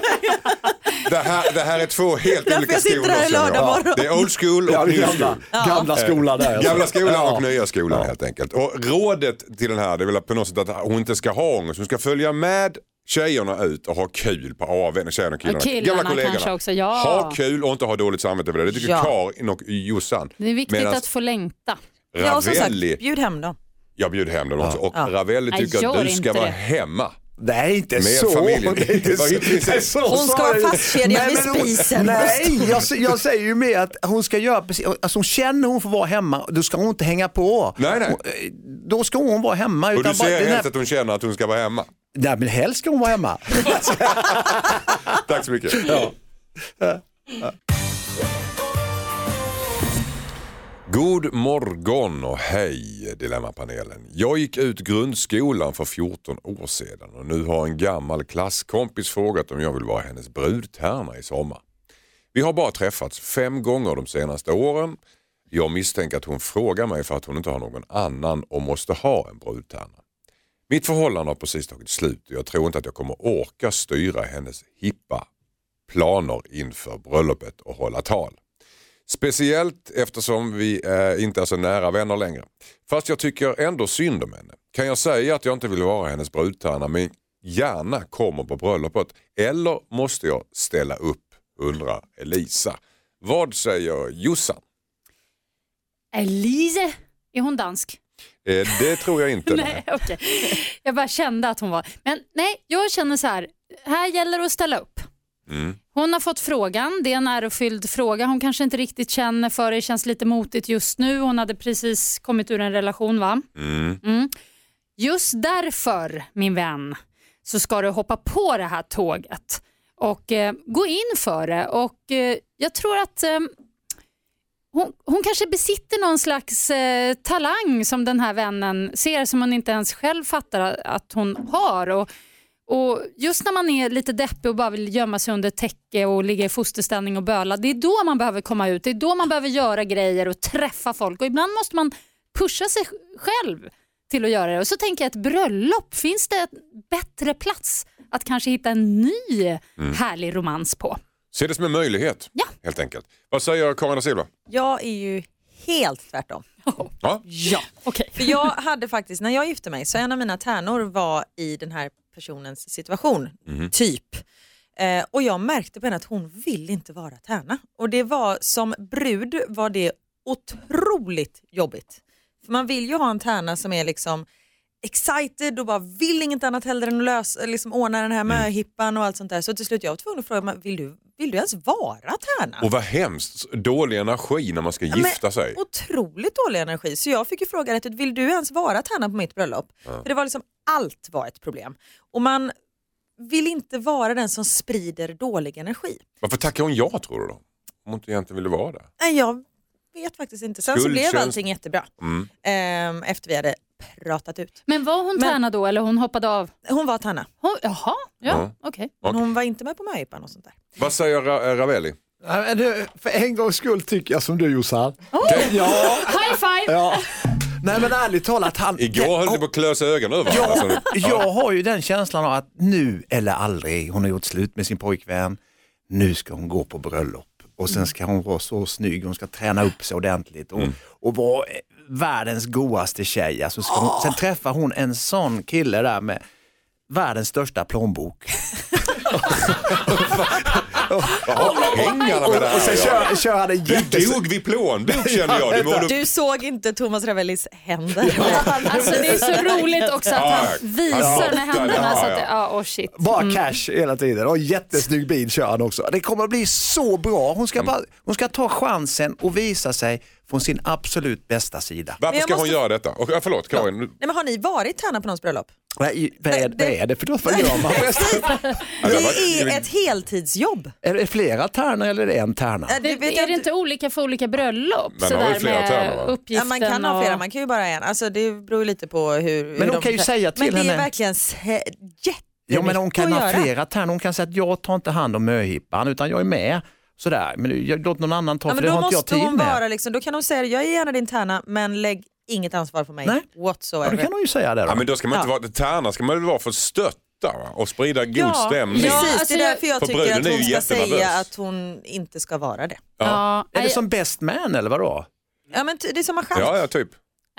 Det här, det här är två helt Därför olika jag sitter skolor. här känner jag. lördag morgon. Det är old school och new school. gamla skolan där. alltså. Gamla skolan och nya skolan helt enkelt. Och rådet till den här det är väl på något sätt att hon inte ska ha ångest. Hon ska följa med tjejerna ut och ha kul på AWn. Tjejerna och killarna. Och killarna Gamla kollegorna. också, ja. Ha kul och inte ha dåligt samvete över det. Det tycker Ja. Karin och Jossan. Det är viktigt Medan att få längta. Ja, och som sagt, Ravelli, bjud hem dem. jag bjuder hem dem också. Och Ja. Ravelli tycker att du ska vara det. hemma. Nej, inte Med så. familjen. Det inte så. så Hon ska vara fastkedjad Nej, vid spisen. Nej, jag, jag säger ju mer att hon ska göra precis, alltså hon känner hon får vara hemma, då ska hon inte hänga på. Nej, nej. Hon- eh, Då ska hon vara hemma. Och utan du bara- ser den helst här- att hon känner att hon ska vara hemma. Nej, men helst ska hon vara hemma. Tack så mycket. God morgon och hej Dilemmapanelen. Jag gick ut grundskolan för 14 år sedan och nu har en gammal klasskompis frågat om jag vill vara hennes brudtärna i sommar. Vi har bara träffats fem gånger de senaste åren. Jag misstänker att hon frågar mig för att hon inte har någon annan och måste ha en brudtärna. Mitt förhållande har precis tagit slut och jag tror inte att jag kommer orka styra hennes hippa planer inför bröllopet och hålla tal. Speciellt eftersom vi eh, inte är så nära vänner längre. Fast jag tycker ändå synd om henne. Kan jag säga att jag inte vill vara hennes brudtärna men gärna kommer på bröllopet? Eller måste jag ställa upp? Undrar Elisa. Vad säger Jossan? Elise, är hon dansk? Eh, det tror jag inte. Nej, okej. Jag bara kände att hon var. Men nej, jag känner så här, här gäller det att ställa upp. Mm. Hon har fått frågan, det är en ärofylld fråga. Hon kanske inte riktigt känner för det, känns lite motigt just nu. Hon hade precis kommit ur en relation va? Mm. Mm. Just därför, min vän, så ska du hoppa på det här tåget och eh, gå in för det. Och eh, Jag tror att eh, hon, hon kanske besitter någon slags eh, talang som den här vännen ser som hon inte ens själv fattar att hon har. Och, och Just när man är lite deppig och bara vill gömma sig under täcke och ligga i fosterställning och böla, det är då man behöver komma ut. Det är då man behöver göra grejer och träffa folk. Och Ibland måste man pusha sig själv till att göra det. Och så tänker jag ett bröllop, finns det en bättre plats att kanske hitta en ny härlig romans på? Se det som en möjlighet Ja. helt enkelt. Vad säger Karin da Silva? Jag är ju helt tvärtom. Ja? Ja. Okej. För jag hade faktiskt, när jag gifte mig, så en av mina tärnor var i den här personens situation, typ. Eh, och jag märkte på henne att hon vill inte vara tärna. Och det var som brud var det otroligt jobbigt. För man vill ju ha en tärna som är liksom excited och bara vill inget annat hellre än att lösa, liksom ordna den här möhippan och allt sånt där. Så till slut jag var tvungen att fråga, vill du, vill du ens vara tärna? Och vad hemskt, dålig energi när man ska Ja, gifta sig. Otroligt dålig energi. Så jag fick ju fråga rätt ut, vill du ens vara tärna på mitt bröllop? För det var liksom, allt var ett problem. Och man vill inte vara den som sprider dålig energi. Varför tackar hon ja tror du då? Om hon inte egentligen ville vara där. Nej, jag vet faktiskt inte. Sen så blev Skuldkänsla. allting jättebra. Mm. Ehm, efter vi hade pratat ut. Men var hon Men- tärna då eller hon hoppade av? Hon var tärna, Hon, jaha, ja, Ja. okej. men hon var inte med på möhippan och sånt där. Vad säger Ra- eh, Ravelli? Du, För en gångs skull tycker jag som du Jossan. Okej. Ja, High five! ja. Nej men ärligt talat, han... Igår höll ni på att klösa ögonen över Ja, varandra. jag har ju den känslan av att nu eller aldrig, hon har gjort slut med sin pojkvän, nu ska hon gå på bröllop och sen ska hon vara så snygg, hon ska träna upp sig ordentligt och, och vara världens godaste tjej. Alltså ska hon, sen träffar hon en sån kille där med världens största plånbok. Pengarna med det Och sen här. kör, kör han en Du jättes... dog vid plånbok kände jag. Du. Du såg inte Thomas Ravellis händer. Alltså det är så roligt också att han visar med händerna så att ja. det, ja, oh shit. Bara cash hela tiden och jättesnygg bil kör han också. Det kommer att bli så bra. Hon ska, bara, hon ska ta chansen och visa sig från sin absolut bästa sida. Varför Men ska hon måste- göra detta? Och, förlåt Karin. Nej, men har ni varit tärna på någons bröllop? Vad är, vad är, vad är det för något? Vad gör man det Det är ett heltidsjobb. Är det flera tärnor eller är det en tärna? Det, vet är jag det inte olika för olika bröllop? Men har ju flera tärnor, Ja, man kan ha och- flera, man kan ju bara ha en. Alltså, det beror lite på hur... hur hon de- kan ju säga till Men det är henne- verkligen jättemycket Ja men hon kan att ha göra. flera tärnor. Hon kan säga att jag tar inte hand om möhippan utan jag är med. Sådär, men jag, låt någon annan ta Ja, för det då har inte jag måste tid hon med. vara liksom, då kan hon säga jag är gärna din tärna men lägg inget ansvar på mig Nej. whatsoever. Ja, då kan hon ju säga det då. Ja, men då ska man inte Ja. vara, tärna ska man väl vara för va? och sprida god ja, stämning. Precis, Alltså, det är jag- därför jag För tycker att är hon ju ska säga att hon inte ska vara det. Ja, är det som best man eller vadå? Ja, men det är som man Ja, ja, typ.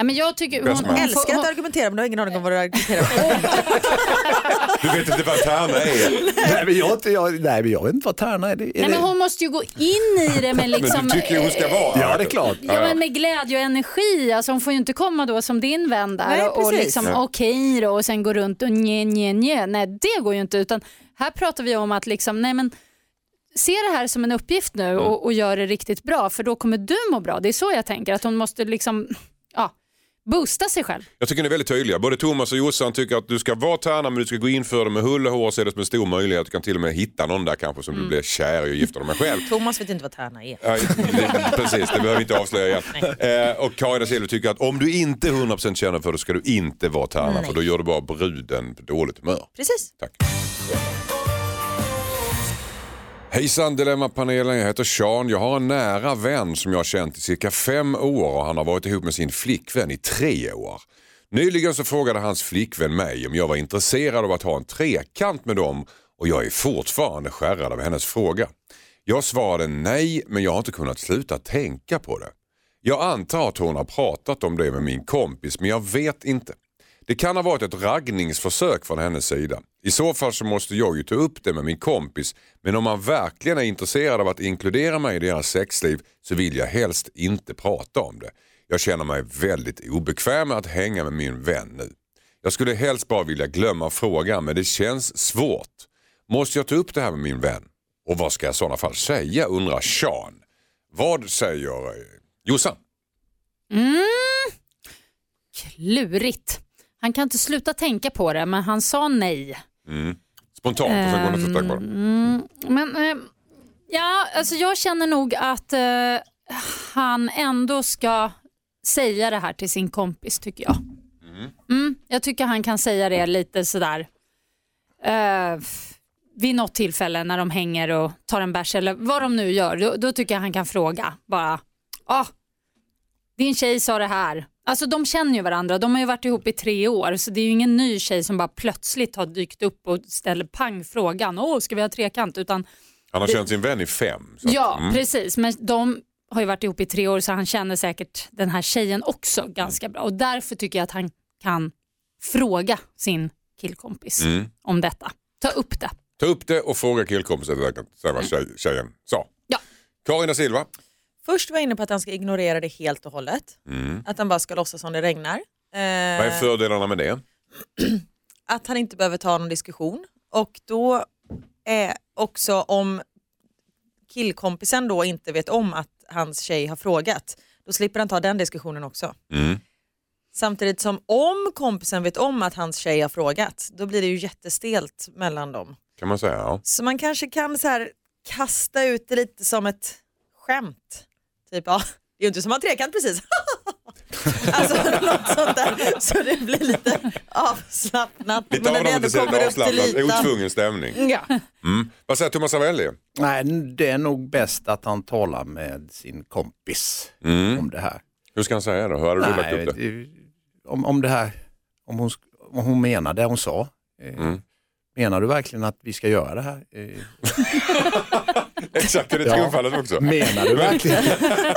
Men jag tycker hon, hon, älskar hon, att argumentera men du har ingen aning om vad du argumenterar på. Du vet inte vad tärna är. nej, men jag, inte- jag, nej men jag vet inte vad tärna är. Det, är nej, men det... hon måste ju gå in i det med liksom... Men du tycker ju hon ska vara Ja det är klart. Ja, men med glädje och energi. Alltså, hon får ju inte komma då som din vän där Nej, och, liksom Ja. okej då och sen gå runt och nje, nje, nje. Nej, det går ju inte. Utan här pratar vi om att liksom, nej men se det här som en uppgift nu och, och gör det riktigt bra för då kommer du må bra. Det är så jag tänker, att hon måste liksom, ja, boosta sig själv. Jag tycker ni är väldigt tydliga. Både Thomas och Jossan tycker att du ska vara tärna men du ska gå in för det med hull och hår så är det som en stor möjlighet. Du kan till och med hitta någon där kanske som du blir kär i och gifter dig med själv. Thomas vet inte vad tärna är. Ja, det- precis, det behöver vi inte avslöja igen. Eh, och Karin Silver tycker att om du inte är 100% känner för det ska du inte vara tärna Nej. för då gör du bara bruden på dåligt humör. Precis. Tack. Hejsan Dilemmapanelen, jag heter Sean. Jag har en nära vän som jag har känt i cirka fem år och han har varit ihop med sin flickvän i tre år. Nyligen så frågade hans flickvän mig om jag var intresserad av att ha en trekant med dem och jag är fortfarande skärrad av hennes fråga. Jag svarade nej men jag har inte kunnat sluta tänka på det. Jag antar att hon har pratat om det med min kompis men jag vet inte. Det kan ha varit ett raggningsförsök från hennes sida. I så fall så måste jag ju ta upp det med min kompis men om man verkligen är intresserad av att inkludera mig i deras sexliv så vill jag helst inte prata om det. Jag känner mig väldigt obekväm med att hänga med min vän nu. Jag skulle helst bara vilja glömma frågan men det känns svårt. Måste jag ta upp det här med min vän? Och vad ska jag i sådana fall säga undrar Sean. Vad säger eh, Jossan? Mm. Klurigt. Han kan inte sluta tänka på det men han sa nej. Mm. Spontant och sen går tänka på det. Mm, men eh, ja, alltså jag känner nog att eh, han ändå ska säga det här till sin kompis tycker jag. Mm, jag tycker han kan säga det lite sådär eh, vid något tillfälle när de hänger och tar en bärs eller vad de nu gör. Då, då tycker jag han kan fråga bara, ah, din tjej sa det här. Alltså de känner ju varandra, de har ju varit ihop i tre år så det är ju ingen ny tjej som bara plötsligt har dykt upp och ställer pang frågan, åh ska vi ha trekant? Utan Han har Det- känt sin vän i fem. så Ja, mm. precis. Men de har ju varit ihop i tre år så han känner säkert den här tjejen också ganska bra. Och därför tycker jag att han kan fråga sin killkompis Mm. om detta. Ta upp det. Ta upp det och fråga killkompisen säg vad tjej, tjejen sa. Ja. Karin da Silva. Först var jag inne på att han ska ignorera det helt och hållet. Mm. Att han bara ska låtsas som det regnar. Vad är Eh, fördelarna med det? att han inte behöver ta någon diskussion. Och då är också om killkompisen då inte vet om att hans tjej har frågat, då slipper han ta den diskussionen också. Mm. Samtidigt som om kompisen vet om att hans tjej har frågat, då blir det ju jättestelt mellan dem. Kan man säga. Ja. Så man kanske kan så här kasta ut det lite som ett skämt. Typ, ja, det är ju inte som en trekant precis. alltså något sånt där. Så det blir lite avslappnat. Lite men när det ändå avslappnat, kommer lite upp till avslappnat, ytan. otvungen stämning. Ja. Mm. Vad säger Thomas Ravelli? Nej, det är nog bäst att han talar med sin kompis Mm. om det här. Hur ska han säga då? Hur hade du lagt upp det? om, om det här, om hon, om hon menar det hon sa. Eh, Mm. Menar du verkligen att vi ska göra det här? Eh, Exakt, är det Ja. tonfallet också? menar du verkligen?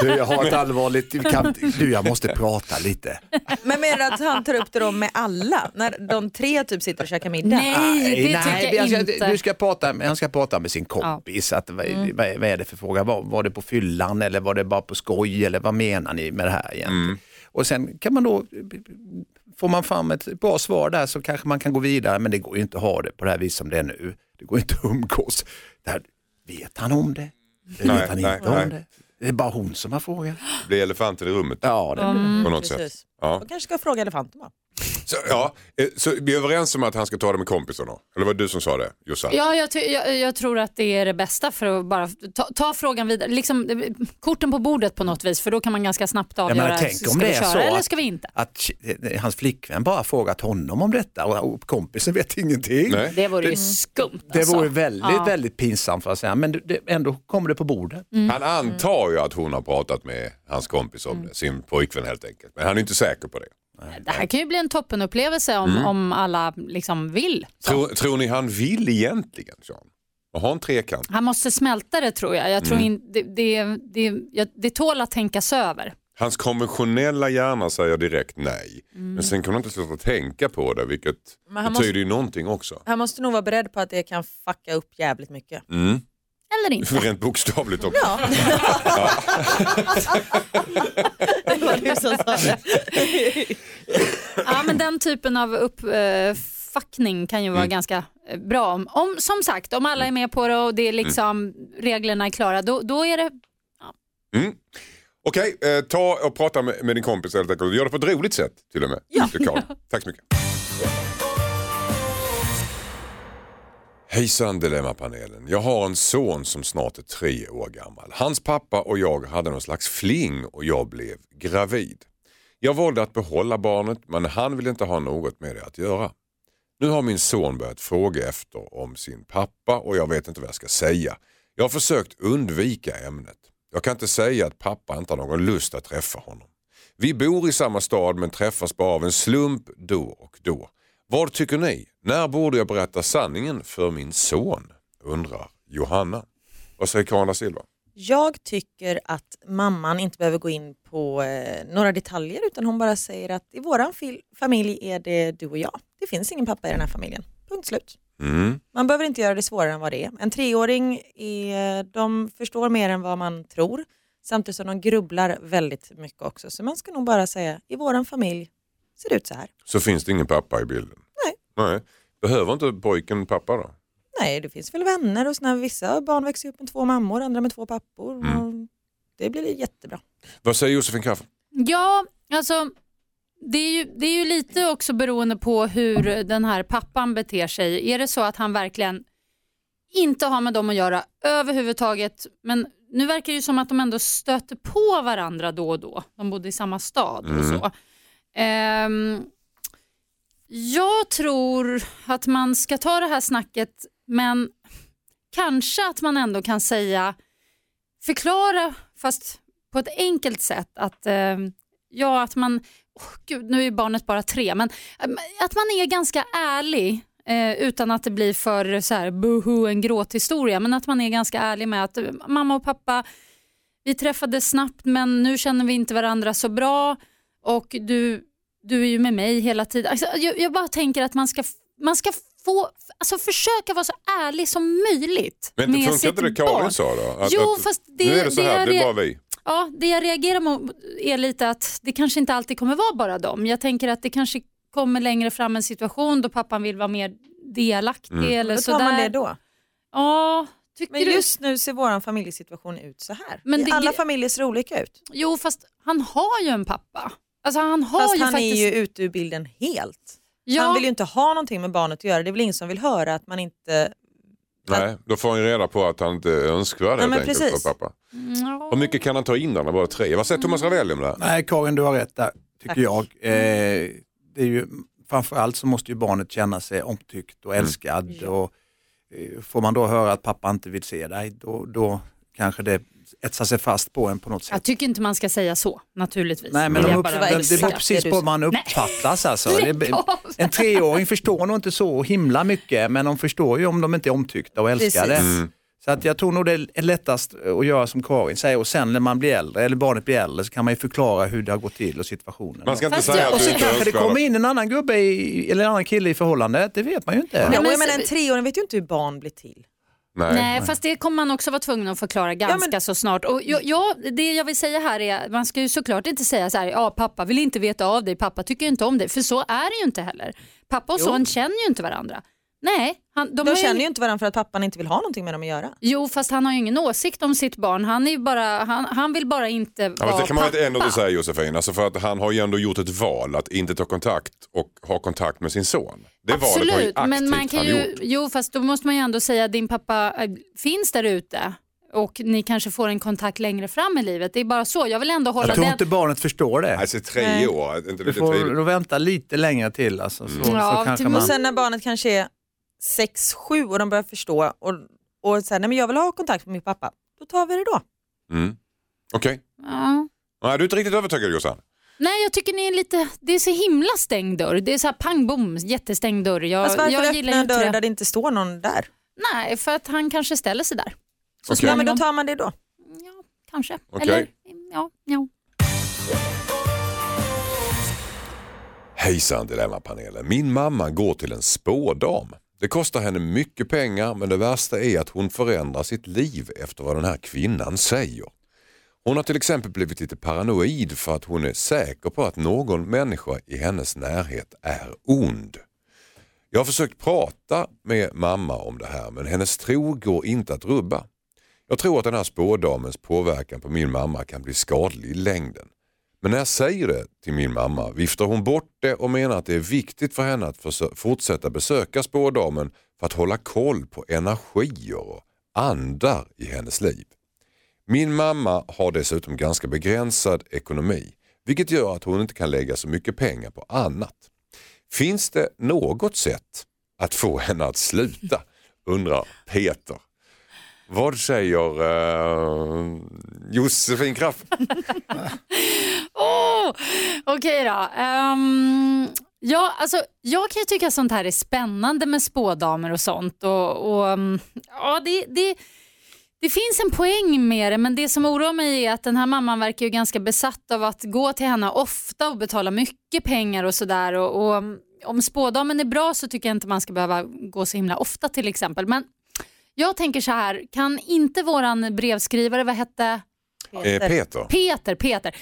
Du, jag har ett allvarligt, kan, du jag måste prata lite. Men menar du att han tar upp det då med alla? När de tre typ sitter och käkar middag? Nej, det Nej, tycker jag alltså, inte. Du ska prata, han ska prata med sin kompis. Att, vad, Mm. vad, vad är det för fråga? Var, var det på fyllan eller var det bara på skoj? Eller vad menar ni med det här egentligen? Mm. Och sen kan man då, får man fram ett bra svar där så kanske man kan gå vidare. Men det går ju inte att ha det på det här viset som det är nu. Det går inte att umgås. Det här, vet han om det? Eller Nej, vet han nej, inte nej. om det? Det är bara hon som har frågat. Det blir elefanten i rummet Ja, det Mm. på något sätt. Precis. Ja. Man kanske ska fråga elefanten va? Så, ja, eh, så vi är överens om att han ska ta det med kompisarna? Eller var det du som sa det, Jossan? Ja, jag, jag, jag tror att det är det bästa för att bara ta, ta frågan vidare. Liksom, eh, korten på bordet på något vis för då kan man ganska snabbt avgöra. menar, tänk ska om vi det är köra så eller att- ska vi inte? Att eh, hans flickvän bara frågat honom om detta och, kompisen vet ingenting. Nej. Det vore ju skumt Det alltså. vore väldigt, Ja. väldigt pinsamt för att säga, men det, det, ändå kommer det på bordet. Han antar ju att hon har pratat med hans kompis om det, sin pojkvän helt enkelt. Men han är inte säker på det. Det här kan ju bli en toppenupplevelse om, Mm. om alla liksom vill. Tror, tror ni han vill egentligen, Sean? Och ha en trekant? Han måste smälta det tror jag. Jag tror Mm. in, det, det, det, det tål att tänkas över. Hans konventionella hjärna säger direkt nej. Mm. Men sen kan han inte sluta tänka på det, vilket Men han betyder måste- ju någonting också. Han måste nog vara beredd på att det kan fucka upp jävligt mycket. Mm. Eller inte. Rent bokstavligt också. Ja. det var du som sa det. Ja, men den typen av uppfackning kan ju vara Mm. ganska bra. Om, om, som sagt, om alla är med på det och det är liksom, reglerna är klara, då, då är det Mm. Okej, eh, ta och prata med, med din kompis helt enkelt. Gör det på ett roligt sätt till och med. Ja. Tack så mycket. Hejsan Dilemmapanelen. Jag har en son som snart är tre år gammal. Hans pappa och jag hade någon slags fling och jag blev gravid. Jag valde att behålla barnet men han ville inte ha något med det att göra. Nu har min son börjat fråga efter om sin pappa och jag vet inte vad jag ska säga. Jag har försökt undvika ämnet. Jag kan inte säga att pappa inte har någon lust att träffa honom. Vi bor i samma stad men träffas bara av en slump då och då. Vad tycker ni? När borde jag berätta sanningen för min son? Undrar Johanna. Vad säger Karin da Silva? Jag tycker att mamman inte behöver gå in på eh, några detaljer utan hon bara säger att i våran familj är det du och jag. Det finns ingen pappa i den här familjen. Punkt slut. Mm. Man behöver inte göra det svårare än vad det är. En treåring är, de förstår mer än vad man tror samtidigt som de grubblar väldigt mycket också. Så man ska nog bara säga i våran familj ser det ut så här. Så finns det ingen pappa i bilden? Nej. Nej. Behöver inte pojken pappa då? Nej, det finns väl vänner och såna, vissa barn växer upp med två mammor, andra med två pappor. Mm. Och det blir jättebra. Vad säger Josefin Crafoord? Ja, alltså det är, ju, det är ju lite också beroende på hur den här pappan beter sig. Är det så att han verkligen inte har med dem att göra överhuvudtaget, men nu verkar det ju som att de ändå stöter på varandra då och då. De bodde i samma stad och Mm. så. Jag tror att man ska ta det här snacket, men kanske att man ändå kan säga, förklara, fast på ett enkelt sätt, att eh, ja, att man, oh gud, nu är barnet bara tre, men eh, att man är ganska ärlig eh, utan att det blir för så här, buhu, en gråthistoria, men att man är ganska ärlig med att eh, mamma och pappa, vi träffades snabbt men nu känner vi inte varandra så bra och du, du är ju med mig hela tiden. Alltså, jag, jag bara tänker att man ska, man ska få, alltså försöka vara så ärlig som möjligt Men med funkar sitt inte det Karin sa då? Att, jo, att, fast det, nu är det så här, jag det är bara vi. Ja, det jag reagerar mot är lite att det kanske inte alltid kommer vara bara dem. Jag tänker att det kanske kommer längre fram en situation då pappan vill vara mer delaktig Mm. eller Då tar sådär. man det då. Ja, tycker Men du? just nu ser vår familjesituation ut så här. Men det- Alla familjer ser olika ut. Jo, fast han har ju en pappa. Alltså han har Fast ju han faktiskt... är ju ute ur bilden helt. Ja. Han vill ju inte ha någonting med barnet att göra. Det är väl ingen som vill höra att man inte... Nej, då får han ju reda på att han inte är önskvärd helt enkelt precis. för pappa. Ja. Hur mycket kan han ta in när han bara är tre? Vad säger Thomas Ravelli om det här? Nej, Karin, du har rätt där, tycker Tack. jag. Eh, det är ju, framförallt så måste ju barnet känna sig omtyckt och älskad. Och, eh, får man då höra att pappa inte vill se dig, då, då kanske det etsar sig fast på en på något sätt. Jag tycker inte man ska säga så, naturligtvis. Nej, men de upp, bara- det, det beror precis på vad man Nej. uppfattas. Alltså. Det, en treåring förstår nog inte så himla mycket, men de förstår ju om de inte är omtyckta och älskade. Mm. Så att jag tror nog det är lättast att göra som Karin säger och sen när man blir äldre, eller barnet blir äldre, så kan man ju förklara hur det har gått till och situationen. Man ska inte Fast säga jag- att och så kanske det kommer in en annan gubbe i, eller en annan kille i förhållandet, det vet man ju inte. Ja, men men en treåring vet ju inte hur barn blir till. Nej. Nej, fast det kommer man också vara tvungen att förklara ganska men- så snart. Och jag, jag, det jag vill säga här är, man ska ju såklart inte säga så här, ja pappa vill inte veta av dig, pappa tycker inte om dig, för så är det ju inte heller. Pappa och Jo. son känner ju inte varandra. Nej, han, de, De har känner ju inte varandra för att pappan inte vill ha någonting med dem att göra. Jo, fast han har ju ingen åsikt om sitt barn. Han, är ju bara, han, han vill bara inte Ja, vara det kan man pappa. ändå inte säga Josefin, alltså för att han har ju ändå gjort ett val att inte ta kontakt och ha kontakt med sin son. Det valet har ju Absolut, aktivt men man kan han ju, gjort. jo fast då måste man ju ändå säga att din pappa äh, finns där ute och ni kanske får en kontakt längre fram i livet. Det är bara så, jag vill ändå hålla Jag tror den... inte barnet förstår det. Alltså tre Nej. år, inte Du får vänta lite längre till. Alltså, så, Ja, så kanske till- man... Och sen när barnet kanske är 6-7 och de börjar förstå och, och säger nej men jag vill ha kontakt med min pappa, då tar vi det då. Mm. Okej. Ja. Nej, du är inte riktigt övertygad Jossan. Nej, jag tycker ni är lite, det är så himla stängd dörr. Det är så här pang bom, jättestängd dörr. Jag, Fast varför jag gillar öppna en inte dörr det. där det inte står någon där? Nej, för att han kanske ställer sig där. Så Okej. Ja men då tar man det då. Ja, kanske. Okej. Eller, ja, ja. Hejsan Dilemmapanelen. Min mamma går till en spådam. Det kostar henne mycket pengar men det värsta är att hon förändrar sitt liv efter vad den här kvinnan säger. Hon har till exempel blivit lite paranoid för att hon är säker på att någon människa i hennes närhet är ond. Jag har försökt prata med mamma om det här men hennes tro går inte att rubba. Jag tror att den här spådamens påverkan på min mamma kan bli skadlig i längden. Men när jag säger det till min mamma viftar hon bort det och menar att det är viktigt för henne att fortsätta besöka spådamen för att hålla koll på energier och andar i hennes liv. Min mamma har dessutom ganska begränsad ekonomi vilket gör att hon inte kan lägga så mycket pengar på annat. Finns det något sätt att få henne att sluta? Undrar Peter. Vad säger uh, Josefin Kraft? Okej då. Ehm, ja, alltså, jag kan ju tycka sånt här är spännande med spådamer och sånt. Och, och, mm, ja, det, det, det finns en poäng med det men det som oroar mig är att den här mamman verkar ju ganska besatt av att gå till henne ofta och betala mycket pengar och sådär. Och, och, mm, om spådamen är bra så tycker jag inte man ska behöva gå så himla ofta till exempel. Men jag tänker så här, kan inte våran brevskrivare, vad hette Eh, Peter. Peter, Peter.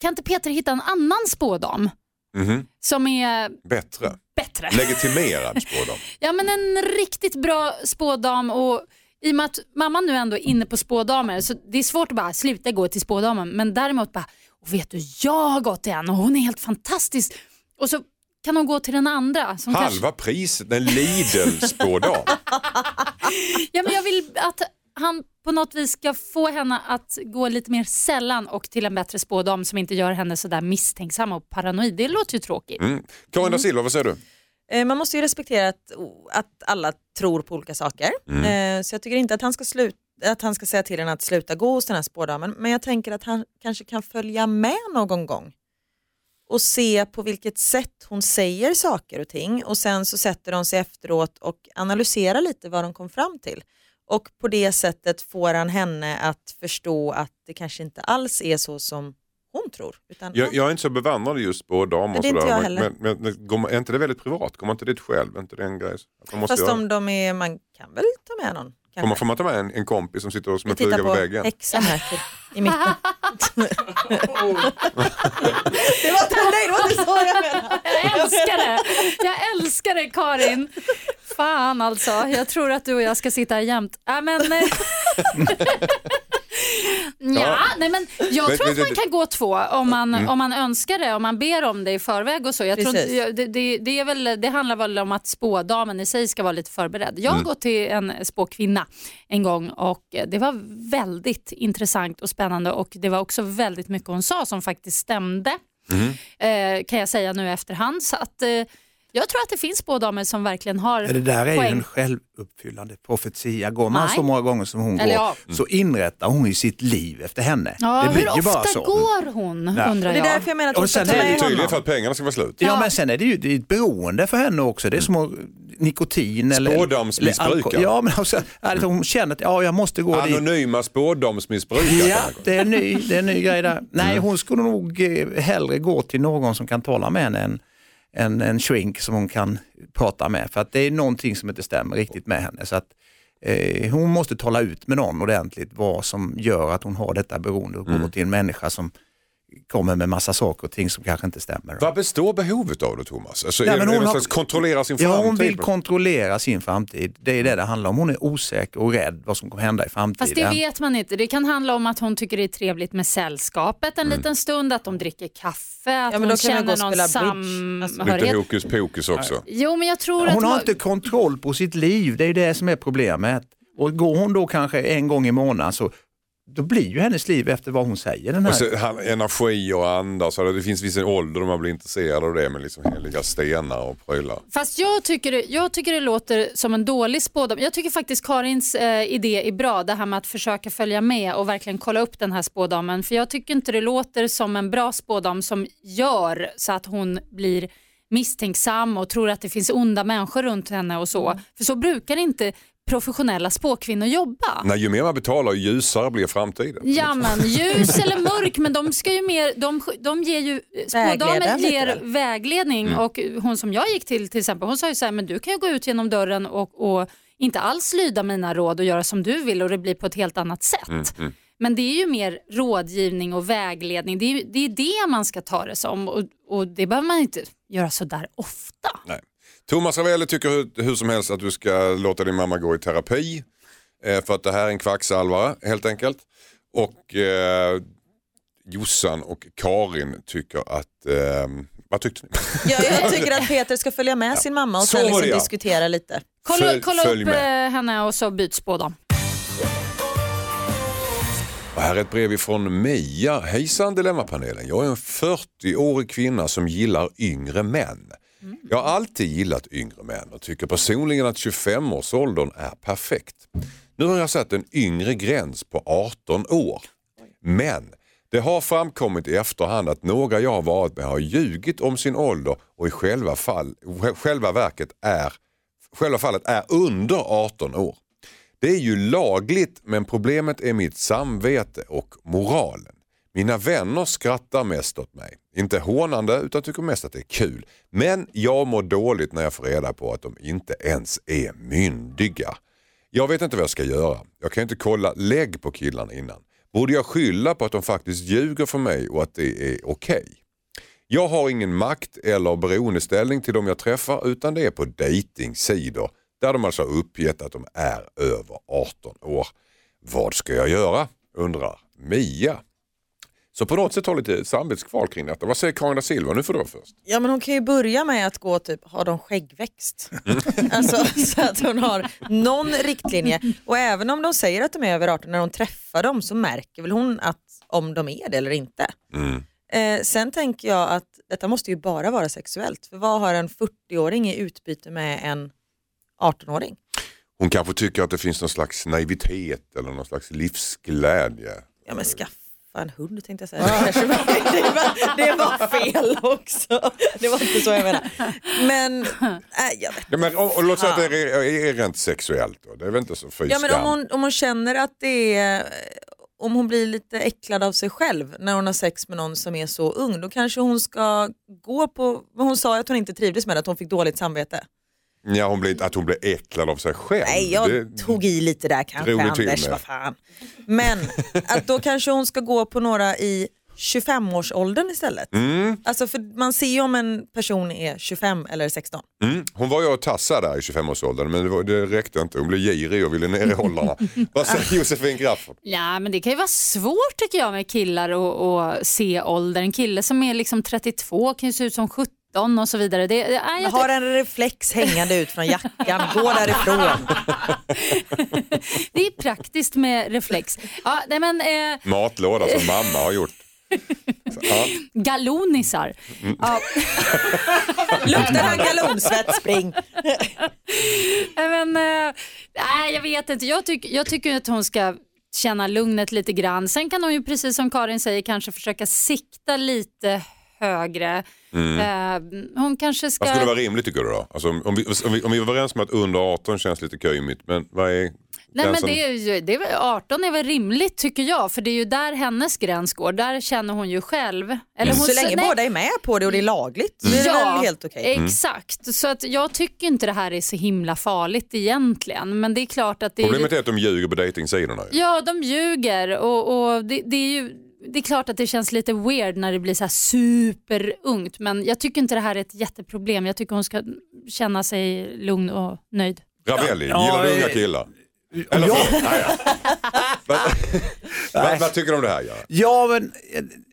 Kan inte Peter hitta en annan spådam Mhm. som är Bättre. bättre? Legitimerad spådam. Ja men en riktigt bra spådam och i och med att mamman nu ändå är inne på spådamer så det är svårt att bara sluta gå till spådamen men däremot bara, och vet du jag har gått till en och hon är helt fantastisk och så kan hon gå till den andra. Som kanske, Halva priset, en Lidl-spådam. ja, men jag vill att han på något vis ska få henne att gå lite mer sällan och till en bättre spådam som inte gör henne sådär misstänksam och paranoid. Det låter ju tråkigt. Mm. Karin da Silva, vad säger du? Eh, Man måste ju respektera att, att alla tror på olika saker. Mm. Eh, Så jag tycker inte att han, ska sluta, att han ska säga till henne att sluta gå hos den här spådamen. Men jag tänker att han kanske kan följa med någon gång och se på vilket sätt hon säger saker och ting och sen så sätter de sig efteråt och analyserar lite vad de kom fram till. Och på det sättet får han henne att förstå att det kanske inte alls är så som hon tror. Utan, Jag, jag är inte så bevandrad just och Det är inte sådär. Men, men, men går man, är inte det väldigt privat? Går man inte dit själv? Är inte det en grej? Fast göra? om de är, man kan väl ta med någon. Får man, får man ta med en, en kompis som sitter som en Vi fluga tittar på på väggen? häxan här i mitten. det var till dig, det var inte så jag menade. Jag älskar det! Jag älskar det Karin! Fan alltså, jag tror att du och jag ska sitta här jämt. Äh, men, eh, ja, nej, men jag Men- tror att men- man kan gå två om man, om man önskar det, om man ber om det i förväg och så. Jag tror, Precis. det, det, det, är väl, det handlar väl om att spådamen i sig ska vara lite förberedd. Jag har gått till en spåkvinna en gång och det var väldigt intressant och spännande och det var också väldigt mycket hon sa som faktiskt stämde Mhm. eh, kan jag säga nu efterhand. Så att, eh, Jag tror att det finns spådamer som verkligen har Ja, Det där är ju poäng. en självuppfyllande profetia. Går man Nej. så många gånger som hon Eller går ja. så inrättar hon ju sitt liv efter henne. Ja, det blir hur ju bara ofta så. går hon Ja. undrar Det är jag. därför jag menar att Och hon ska sen ta är det med ju Tydligen honom. för att pengarna ska vara slut. Ja, men sen är det ju det är ett beroende för henne också. Det är som att nikotin eller... Spådomsmissbrukare. eller alkohol. Ja, men alltså, alltså, hon känner att ja, jag måste gå dit. Anonyma spådomsmissbrukare. Ja, det är, en ny, det är en ny grej där. Nej, Mm. hon skulle nog eh, hellre gå till någon som kan tala med henne än en, en shrink som hon kan prata med. För att det är någonting som inte stämmer riktigt med henne. Så att, eh, hon måste tala ut med någon ordentligt vad som gör att hon har detta beroende och Mm. gå till en människa som kommer med massa saker och ting som kanske inte stämmer. Vad består behovet av då Thomas? Alltså, Nej, är men hon någon har- kontrollera sin Ja, framtid? hon vill kontrollera sin framtid. Det är det det handlar om. Hon är osäker och rädd vad som kommer hända i framtiden. Fast det vet man inte. Det kan handla om att hon tycker det är trevligt med sällskapet en liten stund, att de dricker kaffe, att men hon känner någon spela bridge. Alltså, Lite samhörighet. hokus pokus också. Jo, men jag tror att... Hon har vad- inte kontroll på sitt liv, det är det som är problemet. Och går hon då kanske en gång i månaden så då blir ju hennes liv efter vad hon säger. Den här. Och så, han, energi och anda, så det finns vissa ålder då man blir intresserad av det med liksom heliga stenar och prylar. Fast jag tycker, det, jag tycker det låter som en dålig spådom. Jag tycker faktiskt Karins eh, idé är bra, det här med att försöka följa med och verkligen kolla upp den här spådamen. För jag tycker inte det låter som en bra spådam som gör så att hon blir misstänksam och tror att det finns onda människor runt henne och så. För så brukar inte professionella spåkvinnor jobba. När ju mer man betalar ju ljusare blir framtiden. Ja men ljus eller mörk men de ska ju mer, de, de ger ju, spådamen ger vägledning Mm. och hon som jag gick till till exempel hon sa ju så här, men du kan ju gå ut genom dörren och, och inte alls lyda mina råd och göra som du vill och det blir på ett helt annat sätt. Mm, mm. Men det är ju mer rådgivning och vägledning, det är det, är det man ska ta det som och, och det behöver man inte göra så där ofta. Nej. Thomas Ravelli tycker hur, hur som helst att du ska låta din mamma gå i terapi. Eh, för att det här är en kvacksalvare helt enkelt. Och eh, Jossan och Karin tycker att, eh, vad tyckte ni? Ja, jag tycker att Peter ska följa med sin mamma och Så sen liksom ja. diskutera lite. Kolla, Följ- kolla följ upp med. eh, henne och så byt spådam. Och här är ett brev ifrån Mia. Hejsan Dilemmapanelen. Jag är en 40-årig kvinna som gillar yngre män. Jag har alltid gillat yngre män och tycker personligen att 25-årsåldern är perfekt. Nu har jag satt en yngre gräns på 18 år. Men det har framkommit i efterhand att några jag har varit med har ljugit om sin ålder och i själva, fall, själva, verket är, själva fallet är under 18 år. Det är ju lagligt men problemet är mitt samvete och moralen. Mina vänner skrattar mest åt mig. Inte hånande utan tycker mest att det är kul. Men jag mår dåligt när jag får reda på att de inte ens är myndiga. Jag vet inte vad jag ska göra. Jag kan ju inte kolla lägg på killarna innan. Borde jag skylla på att de faktiskt ljuger för mig och att det är okej? Jag har ingen makt eller beroendeställning till de jag träffar utan det är på dejtingsidor där de alltså har uppgett att de är över 18 år. Vad ska jag göra? undrar Mia. Så på något sätt har lite samvetskval kring detta. Vad säger Karin da Silva? Nu får du vara först. Ja men hon kan ju börja med att gå typ, har de skäggväxt? alltså, så att hon har någon riktlinje. Och även om de säger att de är över 18 när hon träffar dem så märker väl hon att om de är det eller inte. Mm. Eh, sen tänker jag att detta måste ju bara vara sexuellt. För vad har en 40-åring i utbyte med en 18-åring? Hon kanske tycker att det finns någon slags naivitet eller någon slags livsglädje. Ja men skaffa en hund tänkte jag säga. Det, var, det, var, det fel också. Det var inte så jag menade. Men, äh, jag vet Ja, men, och, och låt säga att det är, är rent sexuellt då. Det är väl inte så fy Ja men om hon, om hon känner att det är, om hon blir lite äcklad av sig själv när hon har sex med någon som är så ung, då kanske hon ska gå på, hon sa att hon inte trivdes med, att hon fick dåligt samvete. Ja, hon blir, att hon blir äcklad av sig själv. Nej jag det, tog i lite där kanske Anders, vad fan. Men att då kanske hon ska gå på några i 25-årsåldern istället. Mm, Alltså för man ser ju om en person är 25 eller 16. mm. Hon var ju och tassade där i 25-årsåldern men det, var, det räckte inte. Hon blev girig och ville ner i hållarna. Vad säger Josefin Crafoord? Ja, men det kan ju vara svårt tycker jag med killar och, och se ålder. En kille som är liksom 32 kan ju se ut som 17 och så vidare. Det, det, jag, Har en reflex hängande ut från jackan, gå därifrån. det är praktiskt med reflex. Ja, nej, men, eh, Matlåda som mamma har gjort. Ja. galonisar. Mm. Ja. Luktar han galonsvett, spring. Men, eh, nej, jag vet inte. Jag, tyck, jag tycker att hon ska känna lugnet lite grann. Sen kan hon ju precis som Karin säger kanske försöka sikta lite högre. Eh, hon kanske ska... Vad skulle vara rimligt tycker du då? Alltså, om, vi, om, vi, om vi är överens om att under 18 känns lite kymigt, men vad är Nej, men som... det är ju, det är väl, 18 är väl rimligt tycker jag, för det är ju där hennes gräns går. Där känner hon ju själv. Eller hon, Så länge nej, båda är med på det och det är lagligt så är det Ja, väl helt okej. Mm. exakt. Så att jag tycker inte det här är så himla farligt egentligen. Men det är klart att det är... Problemet är att de ljuger på dejtingsidorna. ju. Ja, de ljuger och, och det, det är ju det är klart att det känns lite weird när det blir så här superungt men jag tycker inte det här är ett jätteproblem. Jag tycker hon ska känna sig lugn och nöjd. Ravelli, Ja, gillar du eh, unga killar? Eller ja. Nej, ja. vad, vad, vad tycker du om det här? Göran? Ja, men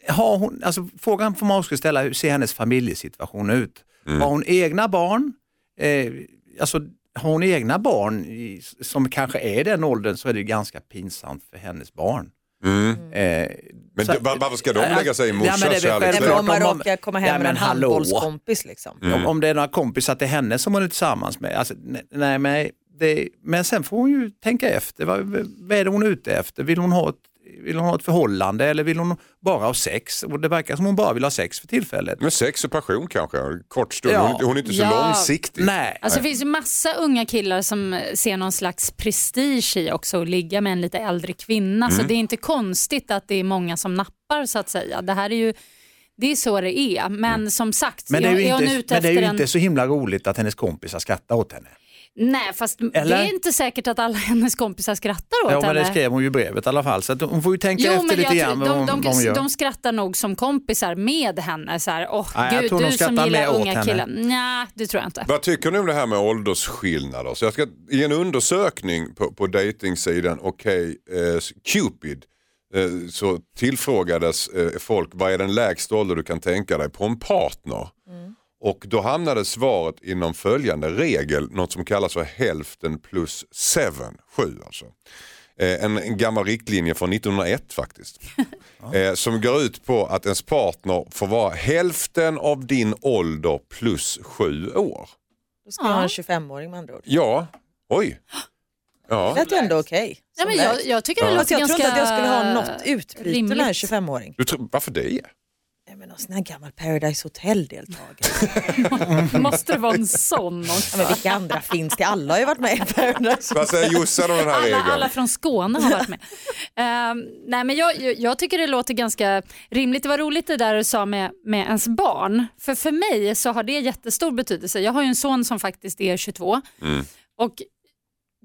eh, har hon, alltså, frågan får man också ställa, hur ser hennes familjesituation ut? Har hon egna barn? Eh, alltså, har hon egna barn i, som kanske är i den åldern så är det ganska pinsamt för hennes barn. Eh, Men så- varför ska de lägga sig i Ja, morsans kärlek? Men om man råkar komma hem Ja, med en hallå. handbollskompis liksom. Om, om det är några kompisar till henne som hon är tillsammans med. Alltså, ne- nej, men, det, men sen får hon ju tänka efter. Vad, vad är det hon är ute efter? Vill hon, ha ett, vill hon ha ett förhållande eller vill hon bara ha sex? Och det verkar som hon bara vill ha sex för tillfället. Men sex och passion kanske, kort stund. Ja. Hon, hon är inte så Ja. långsiktig. Nej. Alltså det finns ju massa unga killar som ser någon slags prestige i också att ligga med en lite äldre kvinna. Mm. Så det är inte konstigt att det är många som nappar så att säga. Det här är ju det är så det är. Men som sagt, Mm. Men det är ju är inte, ute men det är ju en... inte så himla roligt att hennes kompisar skrattar åt henne. Nej, fast Eller? det är inte säkert att alla hennes kompisar skrattar åt Ja, men henne. det skrev hon ju i brevet i alla fall. Så att hon får ju tänka Jo, efter lite grann vad de, hon, de, vad hon gör. de skrattar nog som kompisar med henne. Så här, Åh, Nej, gud, du som gillar unga henne. killar. Nej, det tror jag inte. Vad tycker ni om det här med åldersskillnader? Så jag ska, I en undersökning på, på dejtingsidan Okej eh, Cupid eh, så tillfrågades eh, folk vad är den lägsta ålder du kan tänka dig på en partner? Och då hamnade svaret inom följande regel, något som kallas för hälften plus seven, sju alltså. Eh, en, en gammal riktlinje från 1901 faktiskt. eh, som går ut på att ens partner får vara hälften av din ålder plus sju år. Då ska man ha en 25-åring med andra ord. Ja, oj. Ja. Det lät ju ändå okej. Men jag, jag tycker det Ja. Låter jag tror ganska inte att jag skulle ha något utbyte med rimligt. 25-åring. Du tror, varför det? Men någon sån här gammal Paradise Hotel-deltagare. Måste det vara en sån ja, också? men vilka andra finns det? Alla har ju varit med i Paradise Vad säger Jossan om den här Alla, regeln? alla från Skåne har varit med. Ehm, nej, men jag, jag, tycker det låter ganska rimligt. Det var roligt det där du sa med, med ens barn. För för mig så har det jättestor betydelse. Jag har ju en son som faktiskt är 22. Och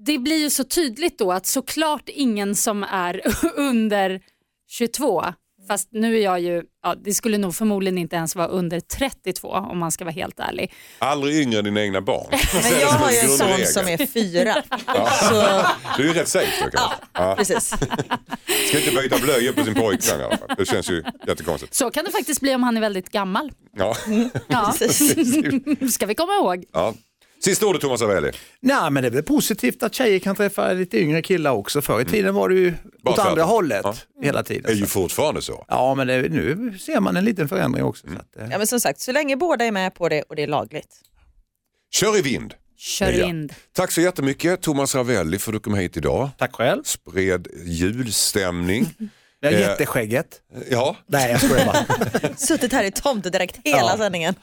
det blir ju så tydligt då att såklart ingen som är under 22 Fast nu är jag ju, ja, det skulle nog förmodligen inte ens vara under 32 om man ska vara helt ärlig. Aldrig yngre än dina egna barn. Men jag har ju en son som är fyra. Ja. Så, Du är ju rätt safe då kanske. Ja. precis. Ska inte byta blöjor på sin pojkvän fall. Det känns ju jättekonstigt. Så kan det faktiskt bli om han är väldigt gammal. Ja. Ja. ska vi komma ihåg. Ja. Sista ordet Thomas Avelli. Nej, men det är väl positivt att tjejer kan träffa lite yngre killar också. Förr i tiden var det ju Bara åt andra hållet Ja. hela är tiden. ju Så. fortfarande så. Ja, men det, nu ser man en liten förändring också. Mm. Så att, eh, Ja, men som sagt, så länge båda är med på det och det är lagligt. Kör i vind. Kör Ja. in. Tack så jättemycket Thomas Ravelli för att du kom hit idag. Tack själv. Spred julstämning. Det är Eh. jätteskägget. Ja. Nej, jag skojar bara. Suttit här i tomtedräkt hela Ja. sändningen.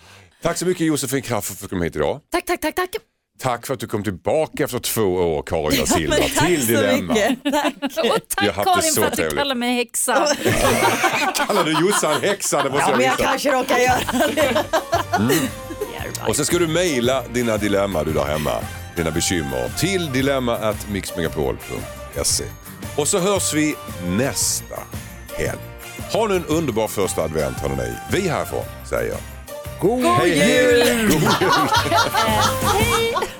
Tack så mycket Josefin Kraft för att du kom hit idag. Tack, tack, tack, tack. Tack för att du kom tillbaka efter två år Karin da Silva tack till Dilemma. Tack. Och tack Karin så för att du trevligt. kallar mig häxa. Kallar du Jossan häxa? Det måste Ja, jag men jag kanske råkar göra det. Och sen ska du mejla dina dilemma du där hemma, dina bekymmer till dilemma@mixmegapol.se. Och så hörs vi nästa helg. Ha nu en underbar första advent hörni. Vi härifrån säger God jul! God jul! God!